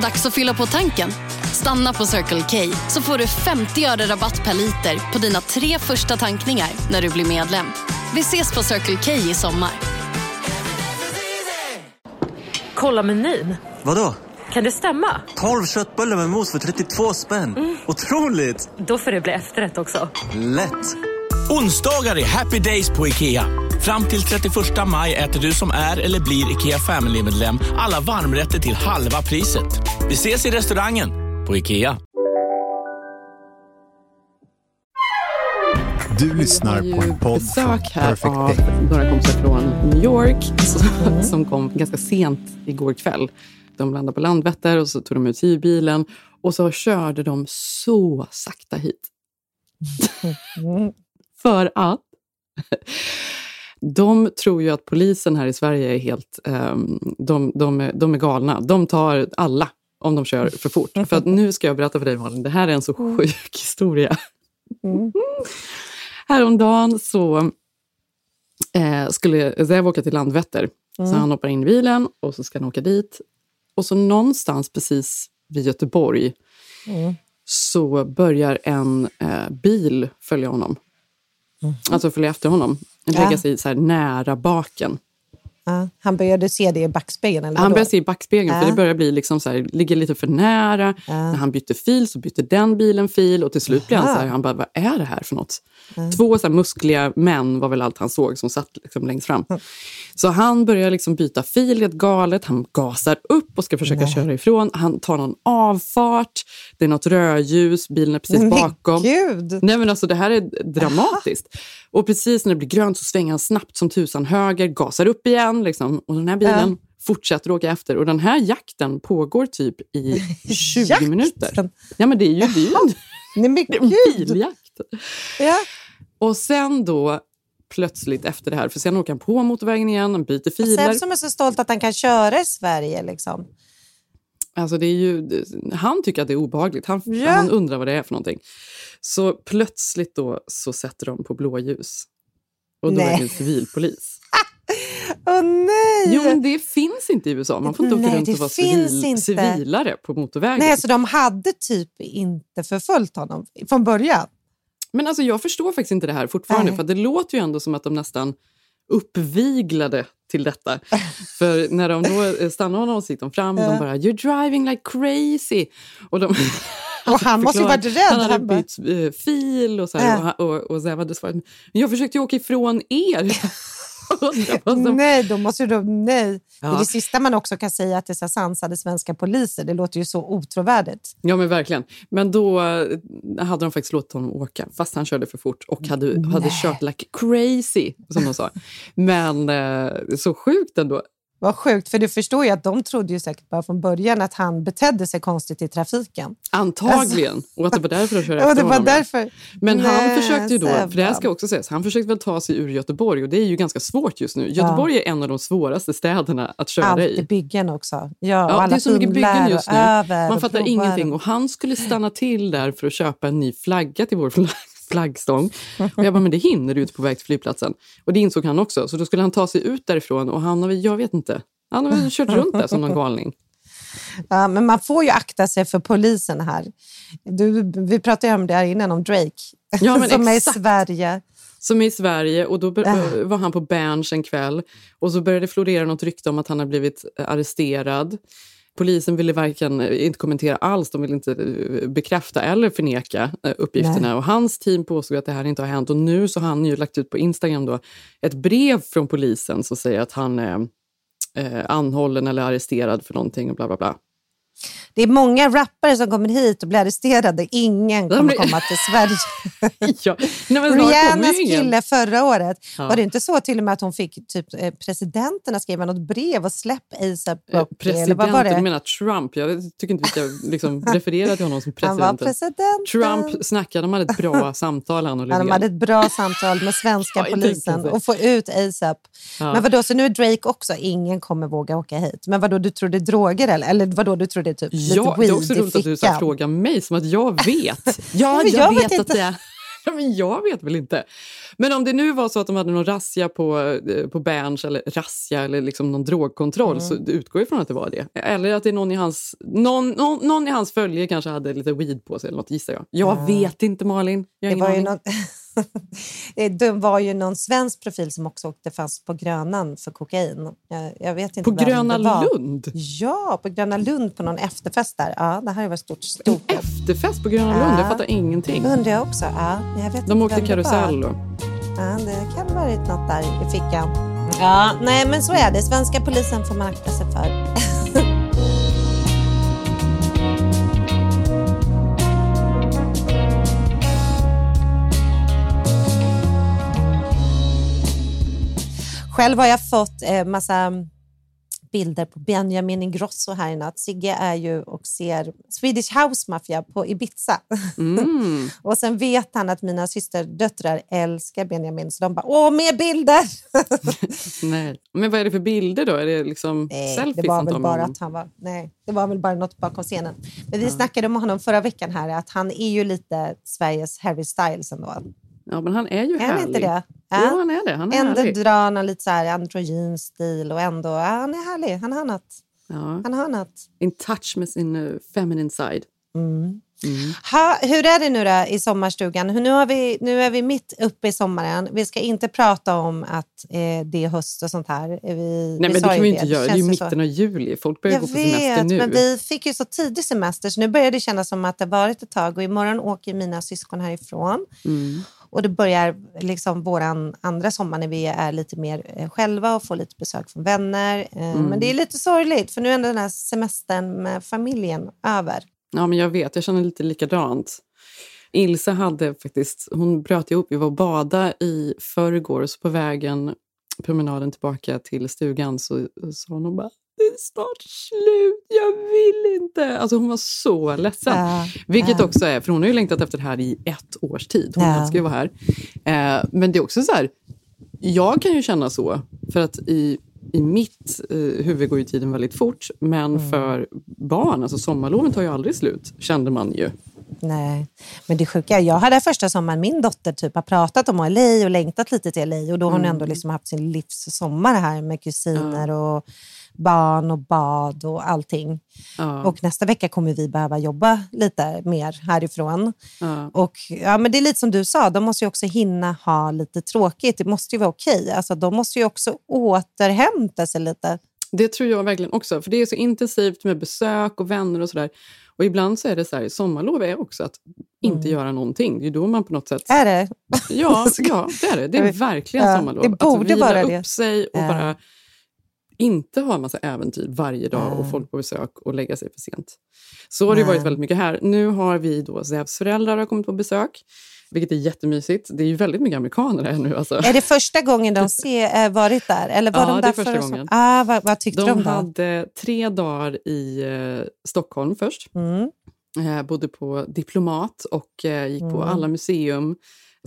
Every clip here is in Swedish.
Dags att fylla på tanken. Stanna på Circle K så får du 50 öre rabatt per liter på dina tre första tankningar när du blir medlem. Vi ses på Circle K i sommar. Kolla menyn. Vadå? Kan det stämma? 12 köttbullar med mos för 32 spänn. Otroligt! Då får det bli efterrätt också. Lätt! Onsdagar är happy days på IKEA. Fram till 31 maj äter du som är eller blir IKEA Family-medlem alla varmrätter till halva priset. Vi ses i restaurangen på IKEA. Du lyssnar på en podd besök här Perfect av Day. några kompisar från New York som, som kom ganska sent igår kväll. De landade på Landvetter och så tog de ut hyrbilen och så körde de så sakta hit. För att de tror ju att polisen här i Sverige är helt... ehm, de, de, är, de är galna. De tar alla om de kör för fort. För att nu ska jag berätta för dig Malin, det här är en så sjuk historia. Häromdagen så eh, skulle Zev åka till Landvetter. Så han hoppar in i bilen och så ska han åka dit. Och så någonstans precis vid Göteborg så börjar en eh, bil följa honom. Alltså följa efter honom. Lägga sig så här nära baken. Ja, han började se det i backspegeln? Eller Han börjar se i backspegeln, för Ja. det börjar bli liksom så här, ligger lite för nära. När han bytte fil så bytte den bilen fil och till slut blir han så här, han bara, vad är det här för något? Två så här muskliga män var väl allt han såg som satt liksom längst fram. Så han börjar liksom byta fil helt galet, han gasar upp och ska försöka köra ifrån. Han tar någon avfart, det är något rödljus, bilen är precis Men bakom. gud! Nej men alltså det här är dramatiskt. Och precis när det blir grönt så svänger han snabbt som tusan höger, gasar upp igen. Liksom, och den här bilen fortsätter åka efter. Och den här jakten pågår typ i 20 Jakten? minuter. Ja men det är ju, en, Nej men biljakt. Ja. Och sen då plötsligt efter det här, för sen åker han på motorvägen igen, han byter Seb filer. som är så stolt att han kan köra i Sverige. Liksom. Alltså det är ju, han tycker att det är obehagligt. Han, Ja. han undrar vad det är för någonting. Så plötsligt då så sätter de på blåljus. Och då Nej. är det en civilpolis. Åh nej! Jo, men det finns inte i USA. Man får inte åka Nej, runt och vara civil, inte. civilare på motorvägen. Nej, så de hade typ inte förföljt honom från början? Men alltså, jag förstår faktiskt inte det här fortfarande. Nej. För det låter ju ändå som att de nästan uppviglade till detta. för när de då eh, stannar honom så gick de fram och de bara “You're driving like crazy”. Och, de, Och han måste ju varit rädd. Han hade Han bara- bytt eh, fil och, så här, Ja. och, han- och, och Zev hade svarat “Men jag försökte ju åka ifrån er”. Nej, då måste du, nej. Det är Ja. det sista man också kan säga att det är så sansade svenska poliser. Det låter ju så otrovärdigt. Ja, men verkligen. Men då eh, hade de faktiskt låtit honom åka, fast han körde för fort och hade, hade kört like crazy, som de sa. Men eh, så sjukt ändå. Vad sjukt, för du förstår ju att de trodde ju säkert bara från början att han betedde sig konstigt i trafiken. Antagligen. och att det var därför de körde efter det var honom. ja. därför. Men han Nej, försökte ju då, för det här ska också sägas, han försökte väl ta sig ur Göteborg och det är ju ganska svårt just nu. Göteborg är en av de svåraste städerna att köra Allt i. i byggen också. Ja, Ja, det är så mycket byggen just nu. Man fattar ingenting. Och han skulle stanna till där för att köpa en ny flagga till vår flag- flaggstång. Och jag bara, men det hinner du ute på väg till flygplatsen. Och det insåg han också. Så då skulle han ta sig ut därifrån och han har väl, jag vet inte, han har väl kört runt där som någon galning. Ja, men man får ju akta sig för polisen här. Du, vi pratade ju om det här innan, om Drake, Ja, som är i exakt. Sverige. Som är i Sverige och då Äh. var han på Berns en kväll och så började det florera något rykte om att han har blivit eh, arresterad. Polisen ville varken eh, inte kommentera alls, de ville inte eh, bekräfta eller förneka eh, uppgifterna. Nej. Och hans team påstod att det här inte har hänt. Och nu så har han ju lagt ut på Instagram då ett brev från polisen som säger att han är eh, anhållen eller arresterad för någonting och bla bla bla. Det är många rappare som kommer hit och blir arresterade. Ingen kommer komma till Sverige. ja. Nej, Rihannas kille förra året, Ja. var det inte så till och med att hon fick typ, eh, presidenterna skriva något brev och släpp ASAP Eh, Rocky? Presidenten, du det? menar Trump. Jag tycker inte vi ska liksom referera till honom som Han var presidenten. president. Trump snackade, de hade ett bra samtal han och Ja, de hade ett bra samtal med svenska polisen det. och få ut ASAP. Ja. Men vadå, så nu är Drake också, ingen kommer våga åka hit. Men vadå, du trodde droger eller? Eller vadå, du trodde typ Ja, lite det är också roligt att du så frågar mig som att jag vet. Ja, jag, jag vet vet, att det är... Men jag vet väl inte. Men om det nu var så att de hade någon razzia på, eh, på Berns, eller razzia eller liksom någon drogkontroll, Mm. så det utgår ifrån att det var det. Eller att det är någon i hans, någon, någon, någon i hans följe kanske hade lite weed på sig eller något, gissar jag. Jag vet inte Malin. Jag Det var, någon, det var ju någon svensk profil som också åkte fast på Grönan för kokain. Jag, jag vet inte På Gröna. Lund? Ja, på Gröna Lund på någon efterfest där. Ja, det här var stort stort. Efterfest på Gröna Lund? Jag Ja. fattar ingenting. Det undrar jag också. Ja, jag vet De åkte karusell då. Ja, det kan ha varit något där i fickan. Ja, nej men så är det. Svenska polisen får man akta sig för. Själv har jag fått eh, massa bilder på Benjamin Ingrosso här i natt. Sigge är ju och ser Swedish House Mafia på Ibiza. Mm. och sen vet han att mina systerdöttrar älskar Benjamin, så de bara “Åh, mer bilder!” Nej. Men vad är det för bilder då? Är det liksom Nej, selfies det var väl bara att han var... Nej, det var väl bara något bakom scenen. Men vi snackade med honom förra veckan här, att han är ju lite Sveriges Harry Styles ändå. Ja, men han är ju Är han härlig. inte det? Jo, han är det. Han är ändå härlig. drar någon lite så här androgyn stil och ändå... Ja, han är härlig. Han har något. Ja. Han har något. In touch med sin uh, feminine side. Ha, hur är det nu då i sommarstugan? Nu, har vi, nu är vi mitt uppe i sommaren. Vi ska inte prata om att eh, det är höst och sånt här. Vi, Nej, vi men det kan vi inte Det göra. Det är ju känns så. mitten av juli. Folk börjar Jag gå på semester vet, nu. men vi fick ju så tidig semester så nu börjar det kännas som att det varit ett tag och imorgon åker mina syskon härifrån. Mm. Och det börjar liksom våran andra sommar när vi är lite mer eh, själva och får lite besök från vänner. Eh, Mm. Men det är lite sorgligt för nu är den här semestern med familjen över. Ja, men jag vet. Jag känner lite likadant. Ilse hade faktiskt, hon bröt ihop. Vi var och bada i förrgår så på vägen, promenaden tillbaka till stugan så sa hon bara det är snart slut, jag vill inte. Alltså hon var så ledsen. Ja, Vilket ja. också är, för hon har ju längtat efter det här i ett års tid. Hon älskar ju att vara här. Eh, men det är också så här, jag kan ju känna så, för att i, i mitt eh, huvud går ju tiden väldigt fort, men Mm. för barn, alltså sommarloven tar ju aldrig slut, kände man ju. Nej, men det sjuka är, jag hade första sommaren, min dotter typ har pratat om LA och längtat lite till LA och då har hon Mm. ändå liksom haft sin livs sommar här med kusiner och barn och bad och allting. Ja. Och nästa vecka kommer vi behöva jobba lite mer härifrån. Ja. Och ja, men det är lite som du sa, de måste ju också hinna ha lite tråkigt. Det måste ju vara okej. Alltså, de måste ju också återhämta sig lite. Det tror jag verkligen också, för det är så intensivt med besök och vänner och sådär. Och ibland så är det så här, sommarlov är också att inte göra någonting. Det är då man på något sätt... Är det? Ja, ja det är det. Det är verkligen Ja, sommarlov. det borde att vila vara upp det. sig och Ja. bara inte ha en massa äventyr varje dag och folk på besök och lägga sig för sent. Så har det varit väldigt mycket här. Nu har vi då Zebs föräldrar har kommit på besök, vilket är jättemysigt. Det är ju väldigt mycket amerikaner här nu. Alltså. Är det första gången de ser, äh, varit där? Eller var Ja, de det där är första som- gången. Ah, vad, vad tyckte de, De då? hade tre dagar i eh, Stockholm först. Mm. Eh, bodde på Diplomat och eh, gick på Mm. alla museum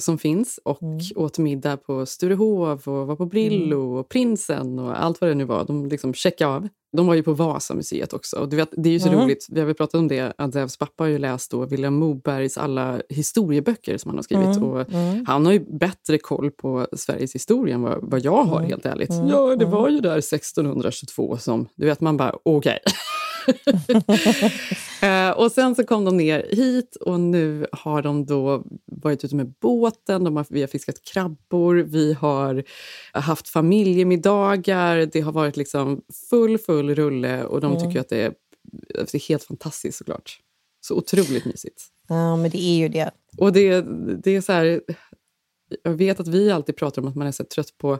som finns och åt middag på Sturehov och var på Brillo Mm. och Prinsen och allt vad det nu var. De liksom checkade av. De var ju på Vasamuseet också. Och du vet, det är ju så Mm. roligt, vi har väl pratat om det, att Zevs pappa har ju läst då William Mobergs alla historieböcker som han har skrivit. Mm, Och mm. Han har ju bättre koll på Sveriges historia än vad, vad jag har, Mm, helt ärligt. mm, Ja, det mm. var ju där 1622 som... Du vet, man bara okej. Eh, och sen så kom de ner hit och nu har de då varit ute med båten, de har, vi har fiskat krabbor, vi har haft familjemiddagar, det har varit liksom full, full rulle och de Mm. tycker att det är, det är helt fantastiskt såklart. Så otroligt mysigt. Ja, men det är ju det. Och det, det är så här, jag vet att vi alltid pratar om att man är så trött på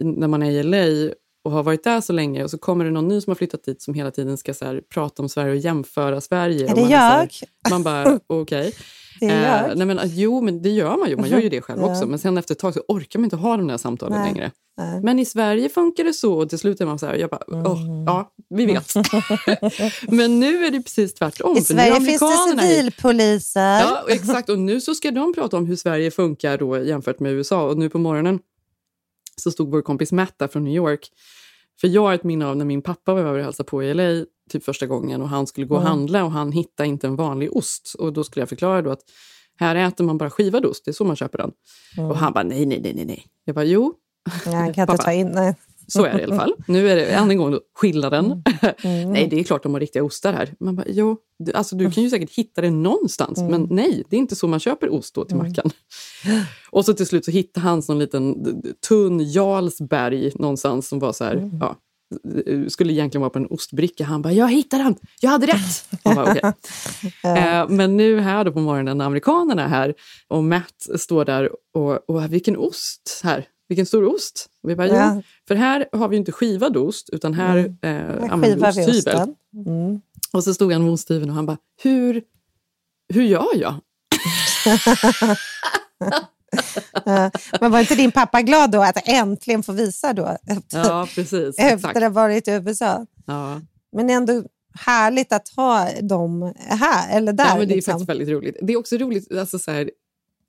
när man är i LA och har varit där så länge och så kommer det någon ny som har flyttat dit som hela tiden ska så här, prata om Sverige och jämföra Sverige. Är och det man så här- jag? man bara, okej. Jag. nej men, jo, men det gör man ju. Man gör ju det själv Ja. också. Men sen efter ett tag så orkar man inte ha de där samtalen Nej. längre. Nej. Men i Sverige funkar det så. Och till slut är man så här, jag bara, Mm. ja, vi vet. men nu är det precis tvärtom. I Sverige finns det civilpoliser. Ja, exakt. Och nu så ska de prata om hur Sverige funkar då jämfört med USA. Och nu på morgonen så stod vår kompis Matt där från New York. För jag har ett minne av när min pappa var över och hälsade på i LA typ första gången och han skulle gå och Mm. handla och han hittade inte en vanlig ost. Och då skulle jag förklara då att Här äter man bara skivad ost, det är så man köper den. Och han bara, nej, nej, nej, nej. Jag bara, jo, Nej, han kan inte ta in... Nej. Så är det i alla fall. Nu är det än en gång skillnaden. Mm. nej, det är klart de har riktiga ostar här. Man bara, jo, du, alltså, du kan ju säkert hitta det någonstans, Mm. men nej, det är inte så man köper ost då till mackan. Och så till slut så hittade han någon liten tunn Jarlsberg någonstans som var så här, Mm. ja, skulle egentligen vara på en ostbricka. Han bara, jag hittade den, jag hade rätt. Jag bara, "Okej." eh, men nu här då på morgonen när amerikanerna är här och Matt står där och, och vilken ost här, vilken stor ost. Och vi bara, Ja. för här har vi ju inte skivad ost utan här eh, Här använder vi osthyvel. osten. Mm. Och så stod han med osthyveln och han bara, hur, hur gör jag? Ja. Men var inte din pappa glad då att äntligen få visa då? Efter, Ja, precis. efter att ha varit i USA. Ja. Men ändå härligt att ha dem här eller där. Ja, men det är liksom. faktiskt väldigt roligt. Det är också roligt alltså, så här,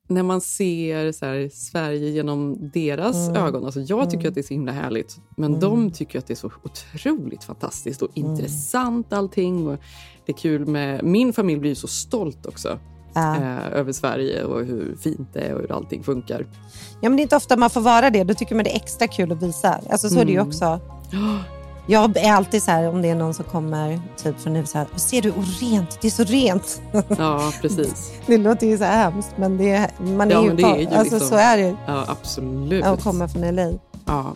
när man ser så här, Sverige genom deras Mm. ögon. Alltså, jag tycker att det är så himla härligt, men de tycker att det är så otroligt fantastiskt och Mm. intressant allting. Och det är kul med... Min familj blir ju så stolt också. Ja. Eh, över Sverige och hur fint det är och hur allting funkar. Ja, men det är inte ofta man får vara det. Då tycker man det är extra kul att visa. Alltså, så är det ju Mm. också. Jag är alltid så här, om det är någon som kommer typ från USA. "Och Ser du, och rent, det är så rent. Ja, precis. Det låter ju så hemskt, men det är, man är Ja, ju, men det är ju alltså, liksom- så är det Ja, absolut. att komma från LA. Ja.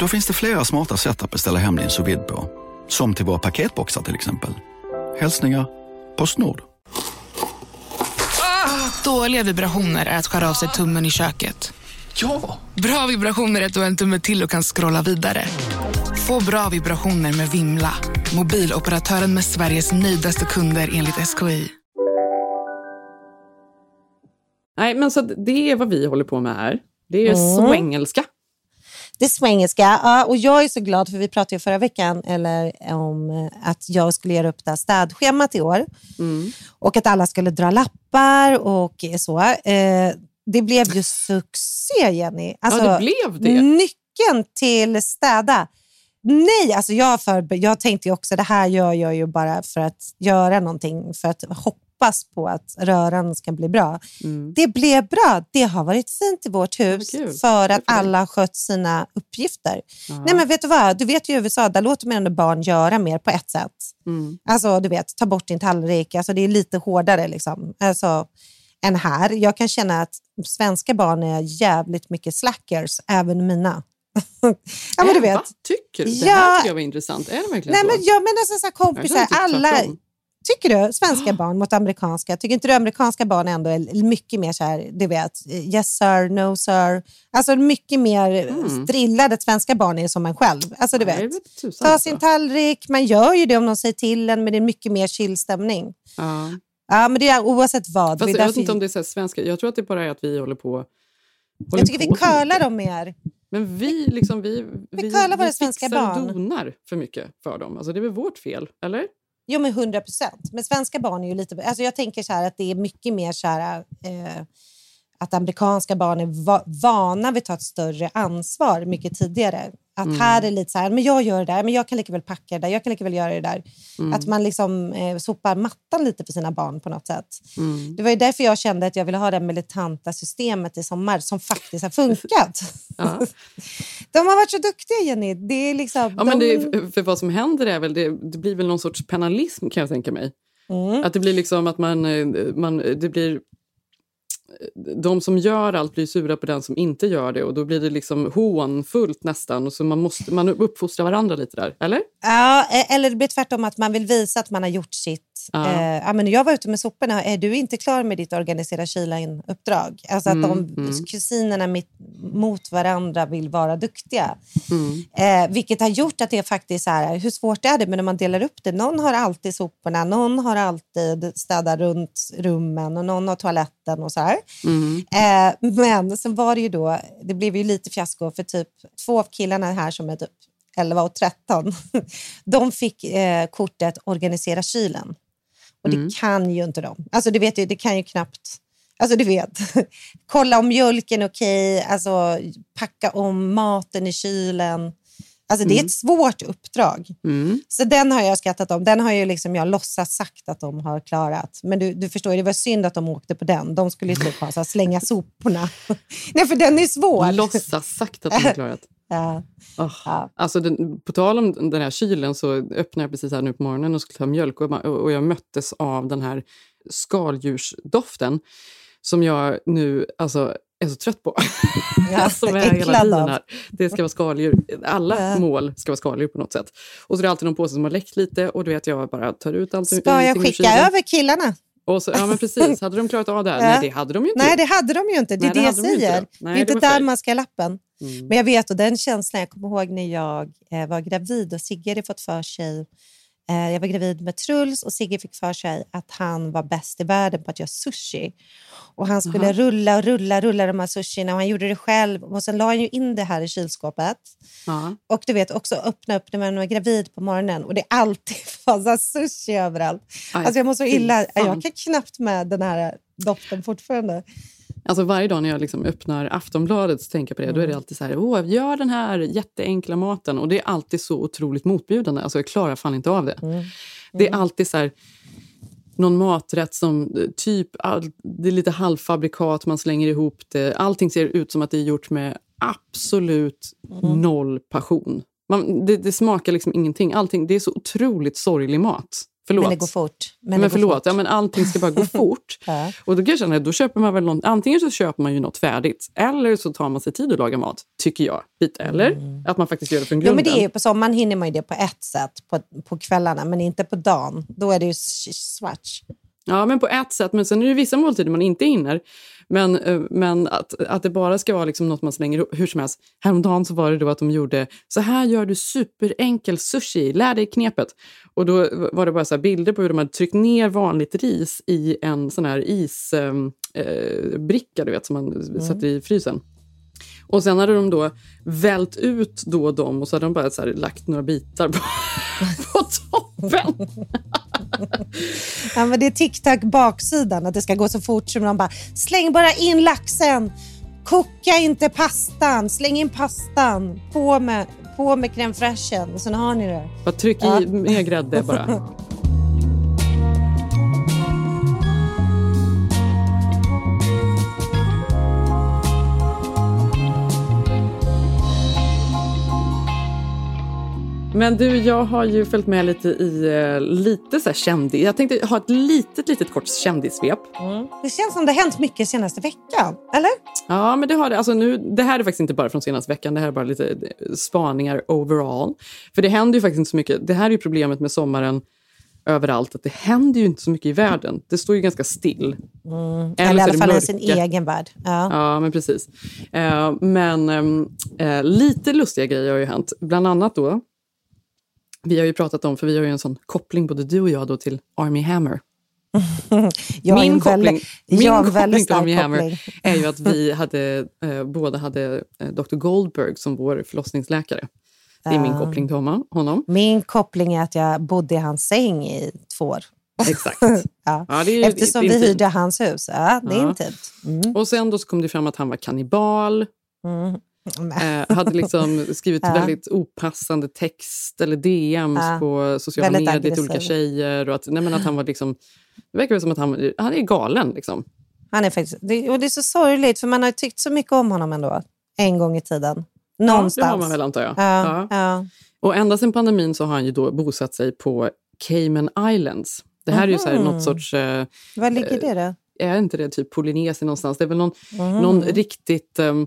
Då finns det flera smarta sätt att beställa hem din sous på. Som till våra paketboxar till exempel. Hälsningar Postnord. Dåliga vibrationer är att skära av sig tummen i köket. Ja! Bra vibrationer är att du har en tumme till och kan scrolla vidare. Få bra vibrationer med Vimla. Mobiloperatören med Sveriges nöjdaste kunder enligt SKI. Nej, men så det är vad vi håller på med här. Det är Mm. svengelska. Det är svengelska. Ja, och jag är så glad, för vi pratade ju förra veckan eller, om eh, att jag skulle göra upp det här städschemat i år. Och att alla skulle dra lappar och så. Eh, det blev ju succé, Jenny. Alltså, ja, det blev det. Nyckeln till städa. Nej, alltså jag, för, jag tänkte också det här gör jag ju bara för att göra någonting, för att hoppas på att röran ska bli bra. Mm. Det blev bra. Det har varit fint i vårt hus för att alla har skött sina uppgifter. Nej, men vet du vad? Du vet ju i USA, där låter man ändå barn göra mer på ett sätt. Mm. Alltså, du vet, ta bort din tallrik. Alltså, det är lite hårdare liksom. Alltså, än här. Jag kan känna att svenska barn är jävligt mycket slackers, även mina. ja, men du vet. Va? Tycker du? Det Ja. här tycker jag var intressant. Är det verkligen Nej, så? men jag menar så, så här, kompisar, typ alla... tvärtom. Tycker du svenska barn mot amerikanska? Tycker inte du amerikanska barn ändå är mycket mer så här, du vet, yes sir, no sir. Alltså mycket mer Mm. drillade att svenska barn är som en själv. Alltså du vet, ta sin tallrik, man gör ju det om någon säger till en, men det är mycket mer chill stämning. Ja. Ja, men det är oavsett vad. Fast jag vet inte om det är så svenska. Jag tror att det bara är att vi håller på... håller jag tycker vi på för curlar dem mer. Men vi, liksom, vi, vi, vi svenska fixar och barn. donar för mycket för dem. Alltså, det är väl vårt fel, eller? Jo, men 100 procent. Men svenska barn är ju lite... Alltså jag tänker så här att det är mycket mer så här... Eh, att amerikanska barn är va vana vid att ta ett större ansvar mycket tidigare. Att Mm. här är lite så här, men jag gör det där, men jag kan lika väl packa det där, jag kan lika väl göra det där. Mm. Att man liksom eh, sopar mattan lite för sina barn på något sätt. Mm. Det var ju därför jag kände att jag ville ha det militanta systemet i sommar som faktiskt har funkat. Ja. De har varit så duktiga, Jenny. Det är liksom, Ja, men de... det, för vad som händer är väl, det, det blir väl någon sorts penalism kan jag tänka mig. Mm. Att det blir liksom att man, eh, man det blir de som gör allt blir sura på den som inte gör det och då blir det liksom hånfullt nästan. Och så man, måste, man uppfostrar varandra lite där, eller? Ja, eh, eller det blir tvärtom att man vill visa att man har gjort sitt. Ja. Eh, ja, men jag var ute med soporna. Är du inte klar med ditt organisera kyla-uppdrag? Alltså att Mm, de mm. kusinerna mitt, mot varandra vill vara duktiga. Mm. Eh, vilket har gjort att det är faktiskt här, hur svårt är det men när man delar upp det? Någon har alltid soporna, någon har alltid städat runt rummen och någon har toaletten och så här. Mm. Eh, men sen var det ju då, det blev ju lite fiasko för typ två av killarna här som är typ 11 och 13, de fick eh, kortet organisera kylen. Och det Mm. kan ju inte de. Alltså du vet ju, det kan ju knappt... Alltså du vet, kolla om mjölken är okej, alltså packa om maten i kylen. Alltså det är Mm. ett svårt uppdrag. Mm. Så den har jag skrattat om. Den har ju liksom jag låtsas sagt att de har klarat. Men du, du förstår, det var synd att de åkte på den. De skulle ju typ ha så slänga soporna. Nej, för den är svår. Låtsas sagt att de har klarat. Ja. Oh. Ja. Alltså den, på tal om den här kylen så öppnade jag precis här nu på morgonen och skulle ta mjölk och, och jag möttes av den här skaldjursdoften som jag nu alltså, är så trött på. Ja, vad är hela tiden här? Det ska vara skaldjur. Alla Ja. mål ska vara skaldjur på något sätt. Och så är det alltid någon påse som har läckt lite och du vet jag bara tar ut allt. Ska jag skicka över killarna? Och så, ja men precis, hade de klarat av det här? Ja. Nej det hade de ju inte Nej, det hade de ju inte. Det är Nej, det det, jag de inte säger. då. det Nej, är inte där man ska lappen. Mm. Men jag vet, och den känslan, jag kommer ihåg när jag eh, var gravid och Sigge hade fått för sig jag var gravid med Truls och Sigge fick för sig att han var bäst i världen på att göra sushi. Och han skulle Aha. rulla och rulla rulla de här sushierna och han gjorde det själv. Och sen la han ju in det här i kylskåpet. Ja. Och du vet också öppna upp när man är gravid på morgonen och det alltid massa sushi överallt. Aj, Alltså jag mår så illa. fan. Jag kan knappt med den här doften fortfarande. Alltså varje dag när jag liksom öppnar Aftonbladet så tänker jag på det. Då är det alltid så här, Åh, gör den här jätteenkla maten. Och det är alltid så otroligt motbjudande. Alltså jag klarar fan inte av det. Det är alltid så här, någon maträtt som typ, all, det är lite halvfabrikat, man slänger ihop det. Allting ser ut som att det är gjort med absolut noll passion. Man, det, det smakar liksom ingenting. Allting, det är så otroligt sorglig mat. Förlåt. Men det går fort. Men, Men, går förlåt, fort. ja, men allting ska bara gå fort. Ja. Och då kan jag känna att då köper man väl något, antingen så köper man ju något färdigt eller så tar man sig tid att laga mat, tycker jag. Lite, eller? Att man faktiskt gör det från grunden. men det är ju, på sommaren hinner man ju det på ett sätt på, på kvällarna, men inte på dagen. Då är det ju swatch. Ja, men på ett sätt. Men sen är det vissa måltider man inte hinner. Men, eh, men att, att det bara ska vara liksom något man slänger. Hur som helst, häromdagen så var det då att de gjorde så här gör du superenkel sushi, lär dig knepet. Och då var det bara så bilder på hur de hade tryckt ner vanligt ris i en sån här isbricka eh, bricka, du vet, som man sätter i frysen. Och sen hade de då vält ut då dem och så hade de bara så här lagt några bitar på, på toppen. Ja, men det är TikTok baksidan, att det ska gå så fort som de bara släng bara in laxen, koka inte pastan, släng in pastan, på med, på med crème fraîchen, sen har ni det. Bara tryck Ja. i mer grädde bara. Men du, jag har ju följt med lite i eh, lite så här kändis. Jag tänkte ha ett litet, litet kort kändissvep. Det känns som det har hänt mycket senaste veckan, eller? Ja, men det har det. Alltså nu, det här är faktiskt inte bara från senaste veckan. Det här är bara lite eh, spaningar overall. För det händer ju faktiskt inte så mycket. Det här är ju problemet med sommaren överallt. Att det händer ju inte så mycket i världen. Det står ju ganska still. Eller, så i alla fall i sin egen värld. Ja. Ja, men precis. Eh, men ehm, eh, lite lustiga grejer har ju hänt. Bland annat då, vi har ju pratat om, för vi har ju en sån koppling både du och jag då till Army Hammer. Min koppling, min koppling till Army Hammer koppling. är ju att vi hade, eh, båda hade eh, Dr. Goldberg som vår förlossningsläkare. Det är min Ah. koppling till honom. Min koppling är att jag bodde i hans säng i två år. Exakt. Ja. Ja, det är Eftersom vi intimt. hyrde hans hus. Ja, det är intimt. Mm. Och sen då så kom det fram att han var kannibal. Mm. Eh, hade liksom skrivit Ja. väldigt opassande text eller DMs Ja. på sociala Väldigt medier till olika aggressiv. tjejer. Och att, nej, men att han var liksom, det verkar som att han, han är galen. Liksom. Han är faktiskt, det, och det är så sorgligt, för man har tyckt så mycket om honom ändå. En gång i tiden. Någonstans. Ja, det har man väl antar jag. Ja, ja. Och ända sedan pandemin så har han ju då bosatt sig på Cayman Islands. Det här är ju så här något sorts... Eh, Var ligger det då? är inte det typ Polynesien någonstans? Det är väl någon, Mhm. någon riktigt... ehm,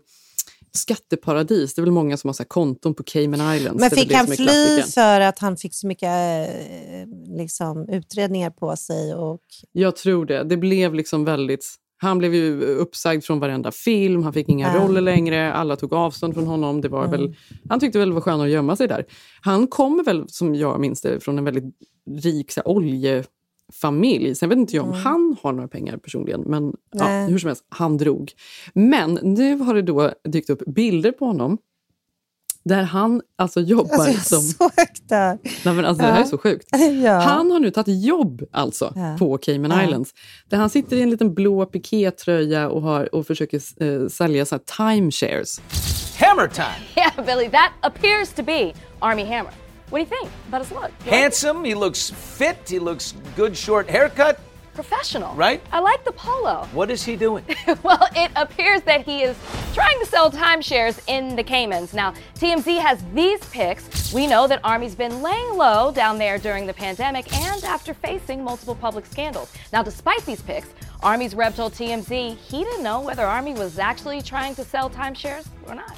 skatteparadis. Det är väl många som har så konton på Cayman Islands. Men fick han fly för att han fick så mycket eh, liksom, utredningar på sig? Och... Jag tror det. Det blev liksom väldigt... Han blev ju uppsagd från varenda film, han fick inga Ja. roller längre, alla tog avstånd från honom. Det var Mm. väl, han tyckte väl det var skönare att gömma sig där. Han kommer väl, som jag minns det, från en väldigt rik så här, oljefamilj. Sen vet inte jag om han har några pengar personligen, men ja, hur som helst, han drog. Men nu har det då dykt upp bilder på honom där han alltså jobbar Alltså, som... Nej, men alltså, Det här är så sjukt. Ja. Han har nu tagit jobb alltså Ja. på Cayman Ja. Islands. Där han sitter i en liten blå pikétröja och, har, och försöker eh, sälja så här timeshares. Hammer time. Yeah, Billy, that appears to be Army Hammer. What do you think about his look? You like? Handsome, he looks fit, he looks good short haircut. Professional. Right? I like the polo. What is he doing? well, it appears that he is trying to sell timeshares in the Caymans. Now, TMZ has these pics. We know that Army's been laying low down there during the pandemic and after facing multiple public scandals. Now, despite these pics, Army's rep told TMZ he didn't know whether Army was actually trying to sell timeshares.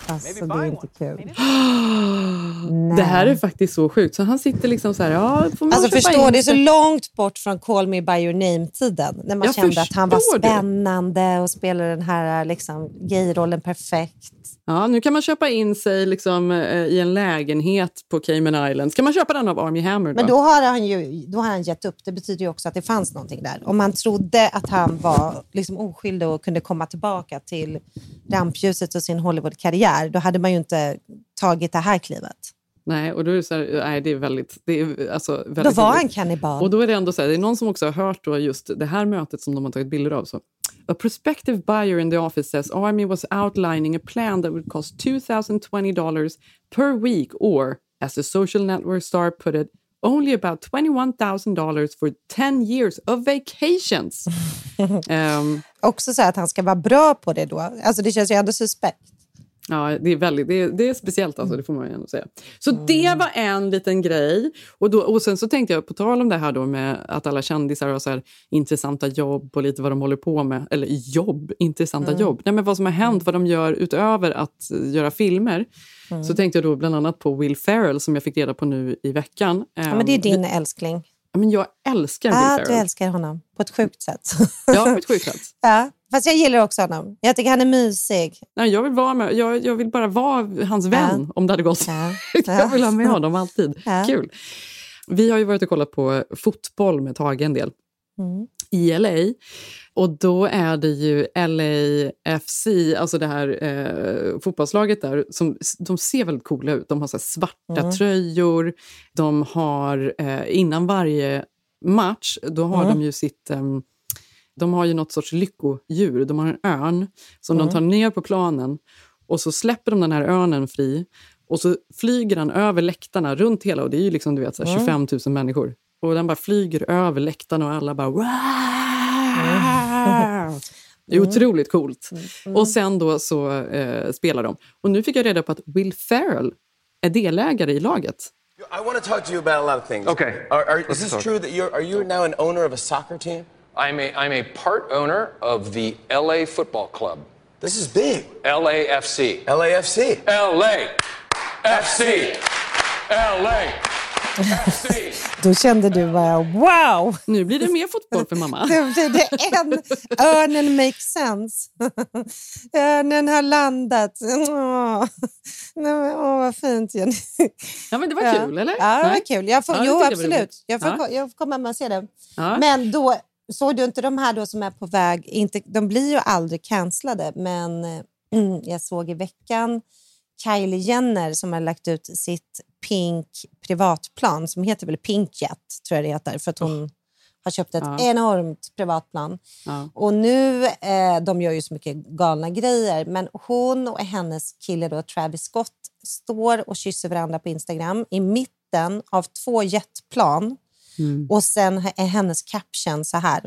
Alltså, det är inte kul. Det här är faktiskt så sjukt. Så han sitter liksom så här, ja, får man Alltså förstå, det är så långt bort från Call Me By Your Name-tiden. När man Jag kände att han var spännande och spelade den här liksom, gayrollen perfekt. Ja, nu kan man köpa in sig liksom, eh, i en lägenhet på Cayman Islands. Kan man köpa den av Army Hammer? Men då har han ju då har han gett upp. Det betyder ju också att det fanns någonting där. Om man trodde att han var liksom oskyldig och kunde komma tillbaka till rampljuset och sin Hollywood-karriär, då hade man ju inte tagit det här klivet. Nej, och då är det, så här, nej, det är väldigt... Det är, alltså, väldigt Då var han kannibal. Och då är det ändå så här, det är någon som också har hört då just det här mötet som de har tagit bilder av. Så. A prospective buyer in the office says Army was outlining a plan that would cost $2,020 per week or, as the social network star put it, only about $21,000 for 10 years of vacations. Ehm, Också så att han ska vara bra på det då. Alltså det känns ju ändå suspekt. Ja, det är, väldigt, det är, det är speciellt, alltså, det får man ju ändå säga. Så det var en liten grej. Och, då, och sen så tänkte jag, på tal om det här då med att alla kändisar har så här intressanta jobb och lite vad de håller på med. Eller jobb, intressanta Mm. jobb. Nej, men vad som har hänt, vad de gör utöver att eh, göra filmer. Mm. Så tänkte jag då bland annat på Will Ferrell som jag fick reda på nu i veckan. Ja, men det är Ehm, din vi- älskling. Ja, men jag älskar Will du Ferrell. älskar honom på ett sjukt sätt. Ja, på ett sjukt sätt. ja, fast jag gillar också honom. Jag tycker han är mysig. Nej, jag, vill vara med, jag, jag vill bara vara hans vän om det hade gått. jag vill ha med honom alltid. Ja. Kul. Vi har ju varit och kollat på fotboll med Tage en del Mm. i LA. Och då är det ju LAFC, alltså det här eh, fotbollslaget där, som de ser väldigt coola ut. De har så här svarta Mm. tröjor, de har eh, innan varje match, då har Mm. de ju sitt... ehm, de har ju något sorts lyckodjur. De har en örn som Mm. de tar ner på planen och så släpper de den här örnen fri och så flyger den över läktarna runt hela, och det är ju liksom du vet, så här, Mm. 25 000 människor. Och den bara flyger över läktarna och alla bara... "Wow!" Det är otroligt coolt. Och sen då så eh, spelar de. Och nu fick jag reda på att Will Ferrell är delägare i laget. I want to talk to you about a lot of things. Okay. Are, are, is this true that you're are you now an owner of a soccer team? I'm a, I'm a part owner of the LA Football Club. This is big. LAFC. LAFC. LAFC. LA. Då kände du bara wow! Nu blir det mer fotboll för mamma. Det, en, örnen makes sense. örnen har landat. Åh, åh vad fint Jenny. Ja, men det var Ja. kul, eller? Ja, det var kul. Jag får, Ja, jo, jag absolut. Jag får, Ja. jag får komma med och se det. Ja. Men då såg du inte de här då som är på väg, inte, de blir ju aldrig cancellade, men mm, jag såg i veckan Kylie Jenner som har lagt ut sitt Pink privatplan som heter väl Pink Jet, tror jag det heter, för att hon har köpt ett Ja. enormt privatplan. Ja. Och nu, eh, de gör ju så mycket galna grejer, men hon och hennes kille då, Travis Scott står och kysser varandra på Instagram i mitten av två jetplan. Mm. Och sen är hennes caption så här.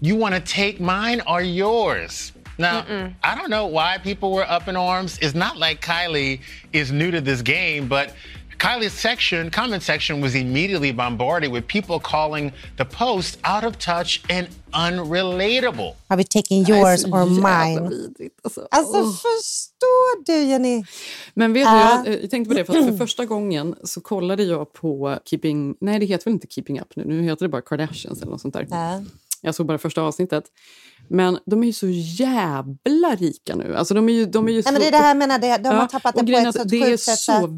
You want to take mine or yours? Now, I don't know why people were up in arms. It's not like Kylie is new to this game, but Kylie's section, comment section, was immediately bombarded with people calling the post out of touch and unrelatable. Har vi taken yours så or mine? vidrigt, alltså. Alltså förstår du Jenny? Men vet du, Ja. jag, jag tänkte på det, för att för första gången så kollade jag på Keeping... Nej, det heter väl inte Keeping Up nu, nu heter det bara Kardashians eller något sånt där. Ja. Jag såg bara första avsnittet. Men de är ju så jävla rika nu. Alltså de är ju, de är ju Nej, så... men det är det här jag menar, det, de har Ja, tappat det på ett så Det är så att-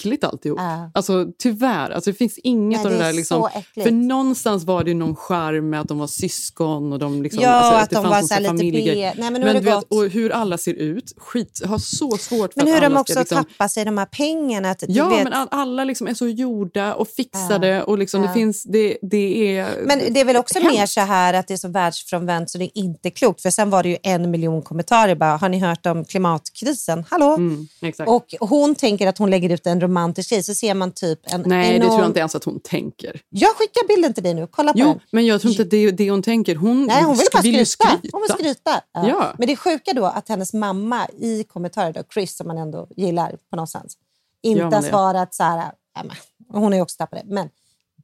äckligt alltihop. Ja. Alltså tyvärr, alltså, det finns inget Nej, av det det är där. Liksom, för någonstans var det ju någon charm med att de var syskon och de liksom, Ja, alltså, att det de fanns var. B. Nej, men det du vet, och hur alla ser ut, skit, har så svårt för Men att hur de också ska liksom, tappar sig de här pengarna. Att, Ja, vet, men all, alla liksom är så gjorda och fixade. Och liksom Ja. det, finns, det, det är Men det är väl också hemskt. mer så här att det är så världsfrånvänt så det är inte klokt. För sen var det ju en miljon kommentarer bara, har ni hört om klimatkrisen? Hallå? Mm, exakt. Och hon tänker att hon lägger ut en romantisk grej, så ser man typ en Nej, enorm... det tror jag inte ens att hon tänker. Jag skickar bilden till dig nu, kolla på Jo, den. men jag tror inte att det är det hon tänker. Hon, Nej, hon vill bara ju skryta. Hon vill skryta. Ja. Ja. Men det är sjuka då att hennes mamma i kommentarer, då, Chris som man ändå gillar på någonstans, inte har svarat så här, men, hon ju också tappat det, men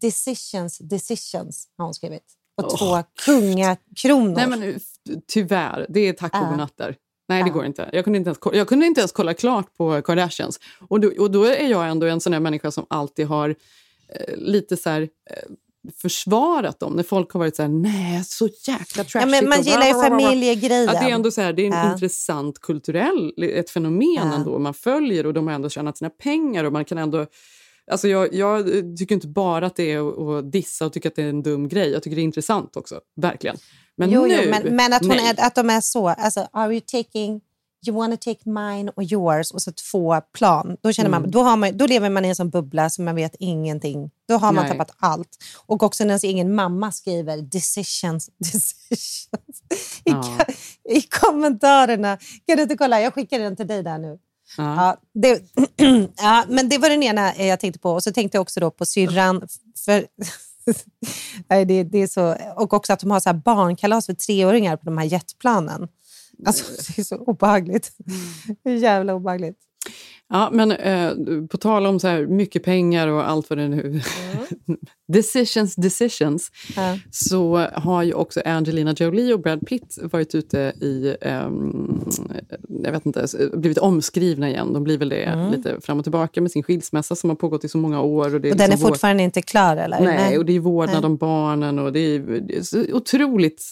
decisions, decisions har hon skrivit. Och Åh. två kungakronor. Nej, men tyvärr, det är tack och godnatt där. Nej, det går inte. Jag kunde inte, ens, ko- jag kunde inte ens kolla klart på Kardashians. Och då, och då är jag ändå en sån här människa som alltid har eh, lite så här, eh, försvarat dem. När folk har varit så här, nej, så jäkla trashigt. Ja, men man gillar ju familjegrejen. Att det är ändå så här, det är en Ja. intressant kulturell, ett fenomen Ja. ändå. Man följer och de har ändå tjänat sina pengar och man kan ändå Alltså jag, jag tycker inte bara att det är att- dissa och tycka att det är en dum grej. Jag tycker det är intressant också, verkligen. Men jo, nu, jo, men, men att, hon nej. är, att de är så, alltså, are you taking, you wanna take mine or yours? Och så två plan. Då, känner man, Mm. då, har man, då lever man i en sån bubbla som man vet ingenting. Då har man Nej. tappat allt. Och också när ens egen mamma skriver decisions, decisions i, Ja. i kommentarerna. Kan du inte kolla? Jag skickar den till dig där nu. Ja. Ja, det, ja, men det var den ena eh, jag tänkte på. Och så tänkte jag också då på syrran. För, nej, det, det är så, och också att de har så här barnkalas för treåringar på de här jetplanen. Alltså, det är så obehagligt. Det är jävla obehagligt. Ja, men eh, på tal om så här mycket pengar och allt vad det nu... decisions, decisions. Ja. Så har ju också Angelina Jolie och Brad Pitt varit ute i... ehm, jag vet inte, blivit omskrivna igen. De blir väl det Mm. lite fram och tillbaka med sin skilsmässa som har pågått i så många år. Och, det är Och den är liksom vår- fortfarande inte klar eller? Nej, och det är vårdnad Nej. om barnen och det är, det är otroligt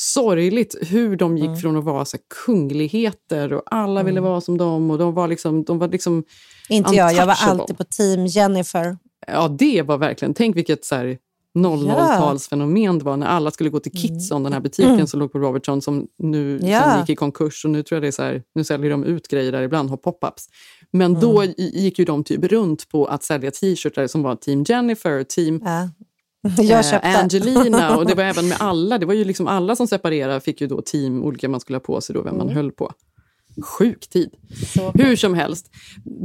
sorgligt hur de gick Mm. från att vara så kungligheter och alla ville vara som dem och de var liksom, de var liksom Inte jag, jag var alltid på team Jennifer. Ja, det var verkligen, tänk vilket så här 00-talsfenomen det var när alla skulle gå till Kitson, den här butiken Mm. som låg på Robertson som nu Ja. som gick i konkurs och nu tror jag det är så här, nu säljer de ut grejer där ibland, har pop-ups. Men Mm. då gick ju de typ runt på att sälja t-shirtar som var Team Jennifer, Team Ja. Jag eh, köpte. Angelina och det var även med alla. Det var ju liksom alla som separerade fick ju då team, olika man skulle ha på sig då, vem Mm. man höll på. Sjuk tid. Hur som helst,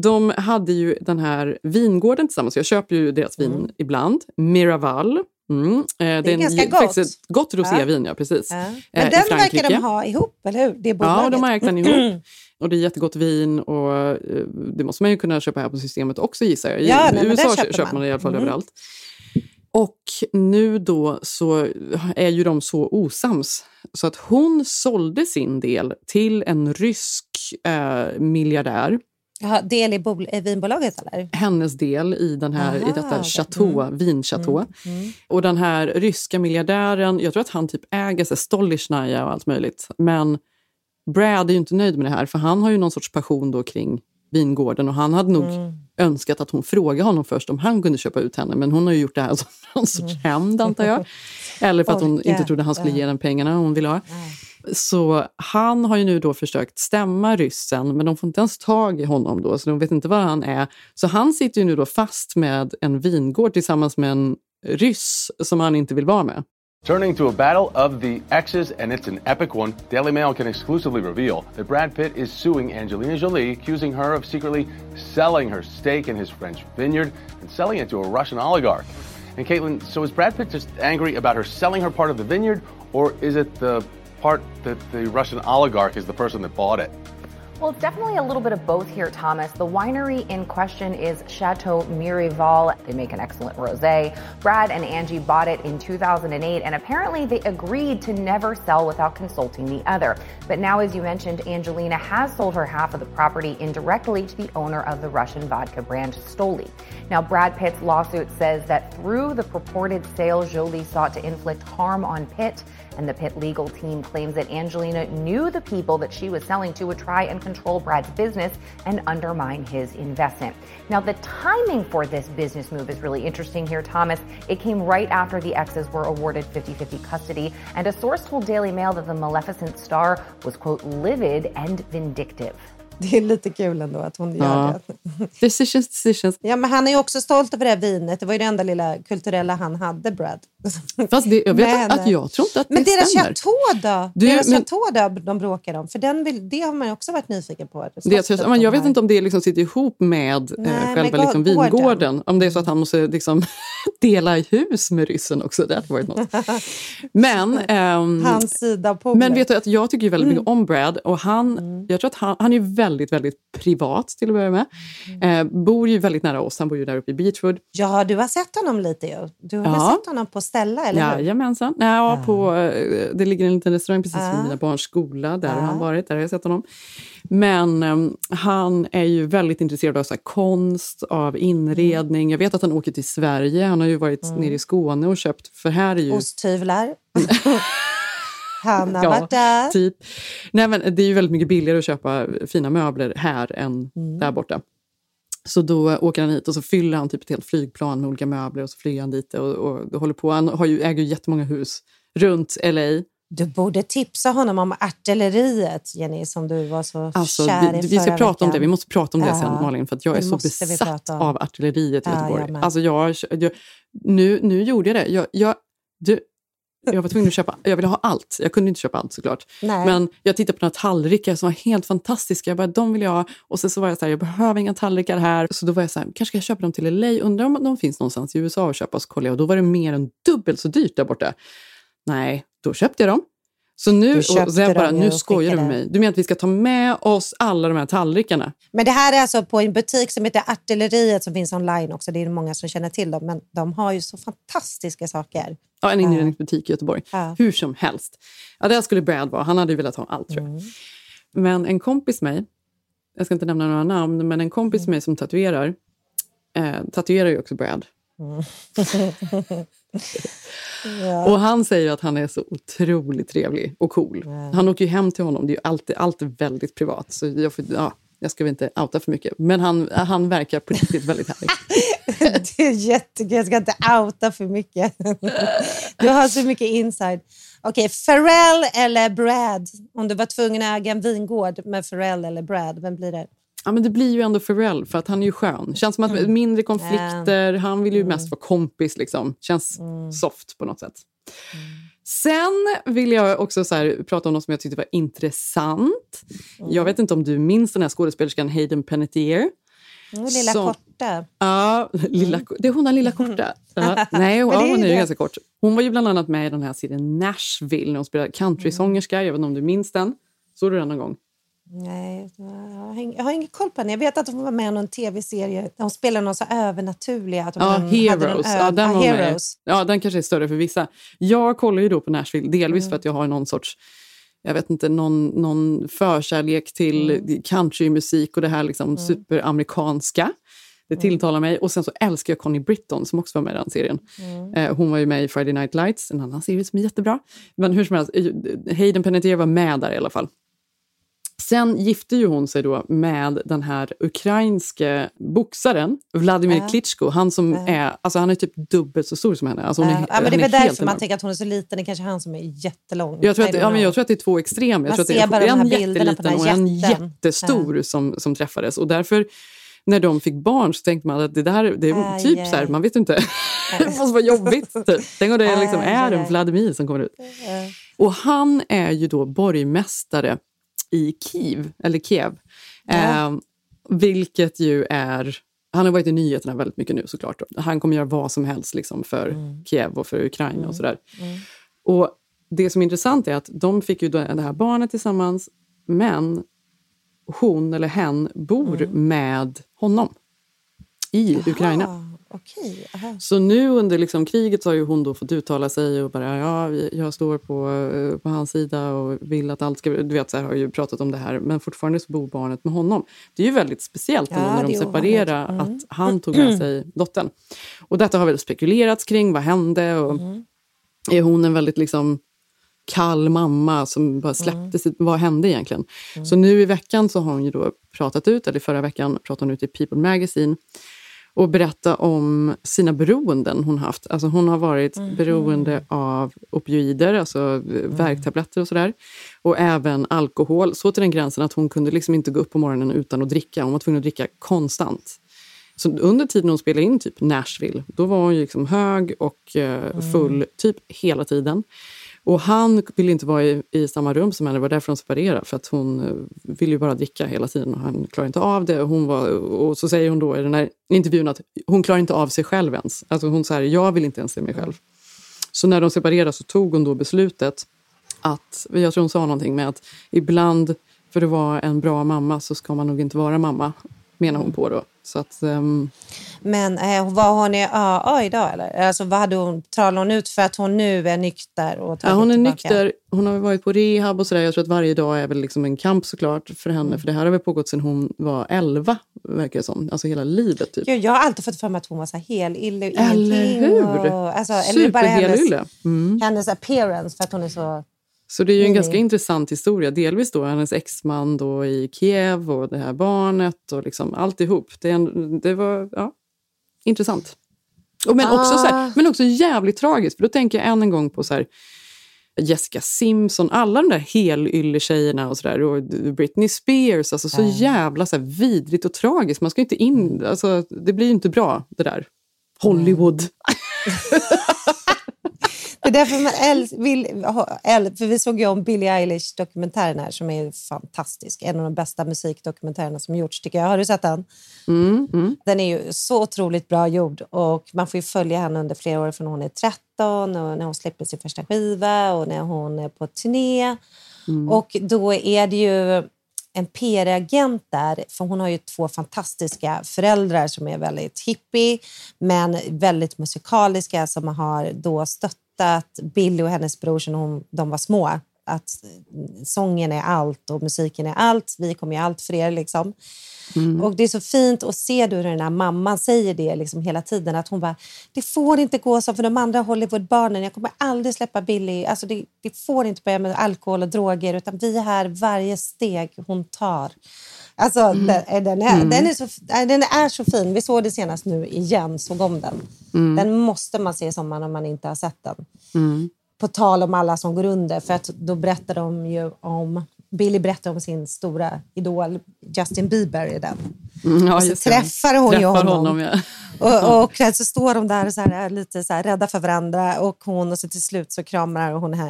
de hade ju den här vingården tillsammans. Jag köper ju deras vin ibland. Miraval. Mm. Eh, det är ganska en- gott. faktiskt ett gott rosévin, ja. precis. Ja. Eh, Men i den verkar de ha ihop, eller hur? Det är Ja, de har ägt den ihop. Och det är jättegott vin och eh, det måste man ju kunna köpa här på systemet också gissar jag. I Ja, nej, USA köper köper man det i alla fall Mm. överallt. Och nu då så är ju de så osams så att hon sålde sin del till en rysk eh, miljardär. Jaha, del i, bol- i vinbolaget eller? Hennes del i, den här, i Aha, detta okej. chateau, Mm. vinchateau. Mm. Och den här ryska miljardären, jag tror att han typ äger sig Stolichnaya och allt möjligt. Men Brad är ju inte nöjd med det här för han har ju någon sorts passion då kring vingården och han hade nog Mm. Önskat att hon frågade honom först om han kunde köpa ut henne. Men hon har ju gjort det här som någon sorts hämnd antar jag. Eller för att hon Mm. Inte trodde han skulle ge den pengarna hon ville ha. Så han har ju nu då försökt stämma ryssen, men de får inte ens tag i honom då, så de vet inte var han är. Så han sitter ju nu då fast med en vingård tillsammans med en ryss som han inte vill vara med. Turning to a battle of the exes, and it's an epic one. Daily Mail can exclusively reveal that Brad Pitt is suing Angelina Jolie, accusing her of secretly selling her stake in his French vineyard and selling it to a Russian oligarch. And Caitlin, so is Brad Pitt just angry about her selling her part of the vineyard, or is it the part that the Russian oligarch is the person that bought it? Well, it's definitely a little bit of both here, Thomas. The winery in question is Chateau Mirival. They make an excellent rosé. Brad and Angie bought it in 2008, and apparently they agreed to never sell without consulting the other. But now, as you mentioned, Angelina has sold her half of the property indirectly to the owner of the Russian vodka brand Stoli. Now, Brad Pitt's lawsuit says that through the purported sale, Jolie sought to inflict harm on Pitt. And the Pitt legal team claims that Angelina knew the people that she was selling to would try and control Brad's business and undermine his investment. Now, the timing for this business move is really interesting here, Thomas. It came right after the exes were awarded 50 50 custody, and a source told Daily Mail that the Maleficent star was, quote, livid and vindictive. Det är lite kul ändå att hon gör Ja. det. Decisions, decisions. Ja, men han är ju också stolt över det här vinet. Det var ju det enda lilla kulturella han hade, Brad. Fast det, jag vet Men- att jag tror inte att Men det deras stämmer. chateau då? Du, deras men- chateau då de bråkar om? För den vill, det har man ju också varit nyfiken på. Det, jag, men jag vet inte om det liksom sitter ihop med Nej, eh, med själva liksom gården. vingården. Om det är så att han måste liksom dela hus med ryssen också. Det hade varit något. Men, ehm, Hans sida poolen. men vet du att jag tycker ju väldigt Mm. mycket om Brad. Och han, jag tror att han, han är ju väldigt, väldigt privat till att börja med. Mm. Eh, bor ju väldigt nära oss. Han bor ju där uppe i Beachwood. Ja, du har sett honom lite ju. Du har Ja. sett honom på Stella, eller hur? Jajamensan. Ja, på, eh, det ligger en liten restaurang precis Ja. vid mina barns skola. Där Ja. har han varit, där har jag sett honom. Men em, han är ju väldigt intresserad av så här, konst, av inredning. Jag vet att han åker till Sverige. Han har ju varit Mm. nere i Skåne och köpt, för här är ju... Osthyvlar. Han har Ja, varit där. Typ. Nej, men det är ju väldigt mycket billigare att köpa fina möbler här än Mm. där borta. Så då åker han hit och så fyller han typ ett helt flygplan med olika möbler och så flyger han dit och, och, och håller på. Han har ju, äger ju jättemånga hus runt LA. Du borde tipsa honom om artilleriet, Jenny, som du var så Alltså, kär i vi, vi ska förra prata om veckan. det. Vi måste prata om det Ja, sen, Malin, för jag är så besatt om. av artilleriet i Ja, Göteborg. med. alltså, jag, jag, nu, nu gjorde jag det. Jag, jag, du, jag var tvungen att köpa, jag ville ha allt. Jag kunde inte köpa allt såklart. Nej. Men jag tittade på några tallrikar som var helt fantastiska. Jag bara, de vill jag ha. Och sen så var jag så här, jag behöver inga tallrikar här. Så då var jag så här, kanske ska jag köpa dem till LA? Undrar om de finns någonstans i USA att köpa. Så kollade jag och då var det mer än dubbelt så dyrt där borta. Nej, då köpte jag dem. Så nu, Du och sen bara, nu skojar du med mig. Du menar att vi ska ta med oss alla de här tallrikarna? Men det här är alltså på en butik som heter Artilleriet som finns online också. Det är många som känner till dem, men de har ju så fantastiska saker. Ja, en inredningsbutik i Göteborg. Ja. Hur som helst. Ja, där skulle Brad vara. Han hade ju velat ha allt tror jag. Mm. Men en kompis mig, jag ska inte nämna några namn, men en kompis Mm. mig som tatuerar, eh, tatuerar ju också Brad. ja. Och han säger att han är så otroligt trevlig och cool. Han åker ju hem till honom, det är alltid, alltid väldigt privat. Så jag, får, ja, jag ska väl inte outa för mycket. Men han, han verkar på riktigt väldigt härlig. Det är jättekul. Jag ska inte outa för mycket. Du har så mycket inside. Okej, Pharrell eller Brad? Om du var tvungen att äga en vingård med Pharrell eller Brad, vem blir det? Ja, men det blir ju ändå Pharrell, för att han är ju skön. Känns som att Mm. mindre konflikter, han vill ju mest vara kompis. Liksom. Känns Mm. soft på något sätt. Sen vill jag också så här, prata om något som jag tyckte var intressant. Mm. Jag vet inte om du minns den här skådespelerskan Hayden Panettiere. Mm, lilla Som- korta. Ja, lilla, det är hon den lilla korta. Ja, nej, ja, hon är ju ganska kort. Hon var ju bland annat med i den här serien Nashville när hon spelade countrysångerska. Jag vet inte om du minns den? Såg du den någon gång? Nej, jag har, ingen koll på henne. Jag vet att hon var med i någon tv-serie där hon spelade någon så övernaturliga. Att Ja, Heroes. ö- Ja, den, var med. Heroes. ja, den kanske är större för vissa. Jag kollar ju då på Nashville, delvis för att jag har någon sorts jag vet inte, någon, någon förkärlek till countrymusik och det här liksom superamerikanska. Det tilltalar mig. Och sen så älskar jag Connie Britton som också var med i den serien. Eh, hon var ju med i Friday Night Lights, en annan serie som är jättebra. Men hur som helst, Hayden Panettiere var med där i alla fall. Sen gifte ju hon sig då med den här ukrainske boxaren Vladimir Ja. Klitschko. Han som är, alltså han är typ dubbelt så stor som henne. Alltså hon är, Ja, ja, men det är väl därför man tänker att hon är så liten. Det är kanske han som är jättelång. Jag tror, att, ja, men jag tror att det är två extremer. Man Jag tror att det är en jätteliten och en jättestor som, som träffades. Och därför, när de fick barn så tänkte man att det där det är Aj, typ aj. så här, man vet inte. det måste vara jobbigt. Typ. Tänk om det liksom Aj, är en. Vladimir som kommer ut. Och han är ju då borgmästare i Kiev, eller Kiev. Ja. Eh, vilket ju är... Han har varit i nyheterna väldigt mycket nu såklart. Han kommer göra vad som helst liksom, för Kiev och för Ukraina och sådär. Och det som är intressant är att de fick ju det här barnet tillsammans, men hon eller hen bor Mm. med honom i Ukraina. Okej, aha. Så nu under liksom kriget så har ju hon då fått uttala sig och bara ja, jag står på, eh, på hans sida och vill att allt ska... Du vet, så här, har ju pratat om det här, men fortfarande så bor barnet med honom. Det är ju väldigt speciellt Ja, när de separerar. Mm. att han tog med sig dottern. Och detta har väl spekulerats kring, vad hände? Och Mm. Är hon en väldigt liksom kall mamma som bara släppte sitt, vad hände egentligen? Så nu i veckan så har hon ju då pratat ut, eller förra veckan pratade hon ut i People Magazine och berätta om sina beroenden hon haft. Alltså hon har varit beroende av opioider, alltså eh, värktabletter och sådär. Och även alkohol, så till den gränsen att hon kunde liksom inte gå upp på morgonen utan att dricka. Hon var tvungen att dricka konstant. Så under tiden hon spelade in typ Nashville, då var hon liksom hög och eh, full typ hela tiden. Och han ville inte vara i, i samma rum som henne, det var därför de separerade. För att hon eh, ville ju bara dricka hela tiden och han klarade inte av det. Och, hon var, och så säger hon då i den här intervjun att hon klarar inte av sig själv ens. Alltså hon säger, jag vill inte ens se mig själv. Så när de separerade så tog hon då beslutet att, jag tror hon sa någonting med att ibland för att vara en bra mamma så ska man nog inte vara mamma, menar hon på då. Så att, ehm, Men eh, var hon i AA idag eller? Alltså, vad hade hon, talade hon ut för att hon nu är nykter? Och Ja, hon är tillbaka? nykter, hon har varit på rehab och sådär. Jag tror att varje dag är väl liksom en kamp såklart för henne. Mm. För det här har väl pågått sedan hon var 11, verkar det som. Alltså hela livet typ. Gud, jag har alltid fått för mig att hon var så och Eller hur? Och, alltså, eller bara hennes. Mm. hennes appearance för att hon är så... Så det är ju en Mm. ganska intressant historia. Delvis då hennes exman då i Kiev och det här barnet och liksom alltihop. Det, en, det var ja, intressant. Och men, också så Ah. här, men också jävligt tragiskt. För då tänker jag än en gång på så här, Jessica Simpson, alla de där helylle-tjejerna och. Och Britney Spears. Alltså så Ja. jävla så här, vidrigt och tragiskt. Man ska inte in... Alltså, det blir ju inte bra det där. Hollywood. Det är därför man äl- vill ha, äl- för vi såg ju om Billie Eilish-dokumentären här som är fantastisk. En av de bästa musikdokumentärerna som gjorts tycker jag. Har du sett den? Mm, mm. Den är ju så otroligt bra gjord och man får följa henne under flera år från hon är 13 och när hon släpper sin första skiva och när hon är på turné. Mm. Och då är det ju en PR-agent där, för hon har ju två fantastiska föräldrar som är väldigt hippie men väldigt musikaliska som har då stöttat Billy och hennes bror sedan hon, de var små. Att sången är allt och musiken är allt. Vi kommer göra allt för er. Liksom. Och Det är så fint att se hur den här mamman säger det liksom hela tiden. Att hon bara, det får inte gå så för de andra Hollywoodbarnen. Jag kommer aldrig släppa Billy. Alltså det, det får inte börja med alkohol och droger utan vi är här varje steg hon tar. Alltså den, den, är, Mm. den, är så, den är så fin. Vi såg det senast nu igen, såg om den. Mm. Den måste man se i sommar om man inte har sett den. På tal om alla som går under, för att då berättar de ju om Billy berättar om sin stora idol Justin Bieber i den. Mm, ja, och så träffar hon Träffar honom. honom ja. Och, och så står de där så här, lite så här, rädda för varandra och hon och så till slut så kramar hon eh,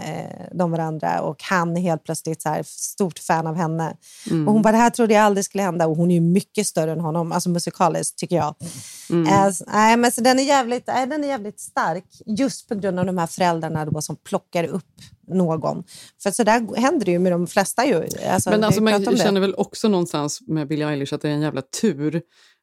de varandra och han är helt plötsligt så här, stort fan av henne. Mm. Och hon bara, det här trodde jag aldrig skulle hända och hon är ju mycket större än honom, alltså musikaliskt tycker jag. Mm. Alltså, nej, men så den, är jävligt, nej, den är jävligt stark just på grund av de här föräldrarna då, som plockar upp någon. För så där händer det ju med de flesta ju. Alltså, Men alltså, man känner väl också någonstans med Billie Eilish att det är en jävla tur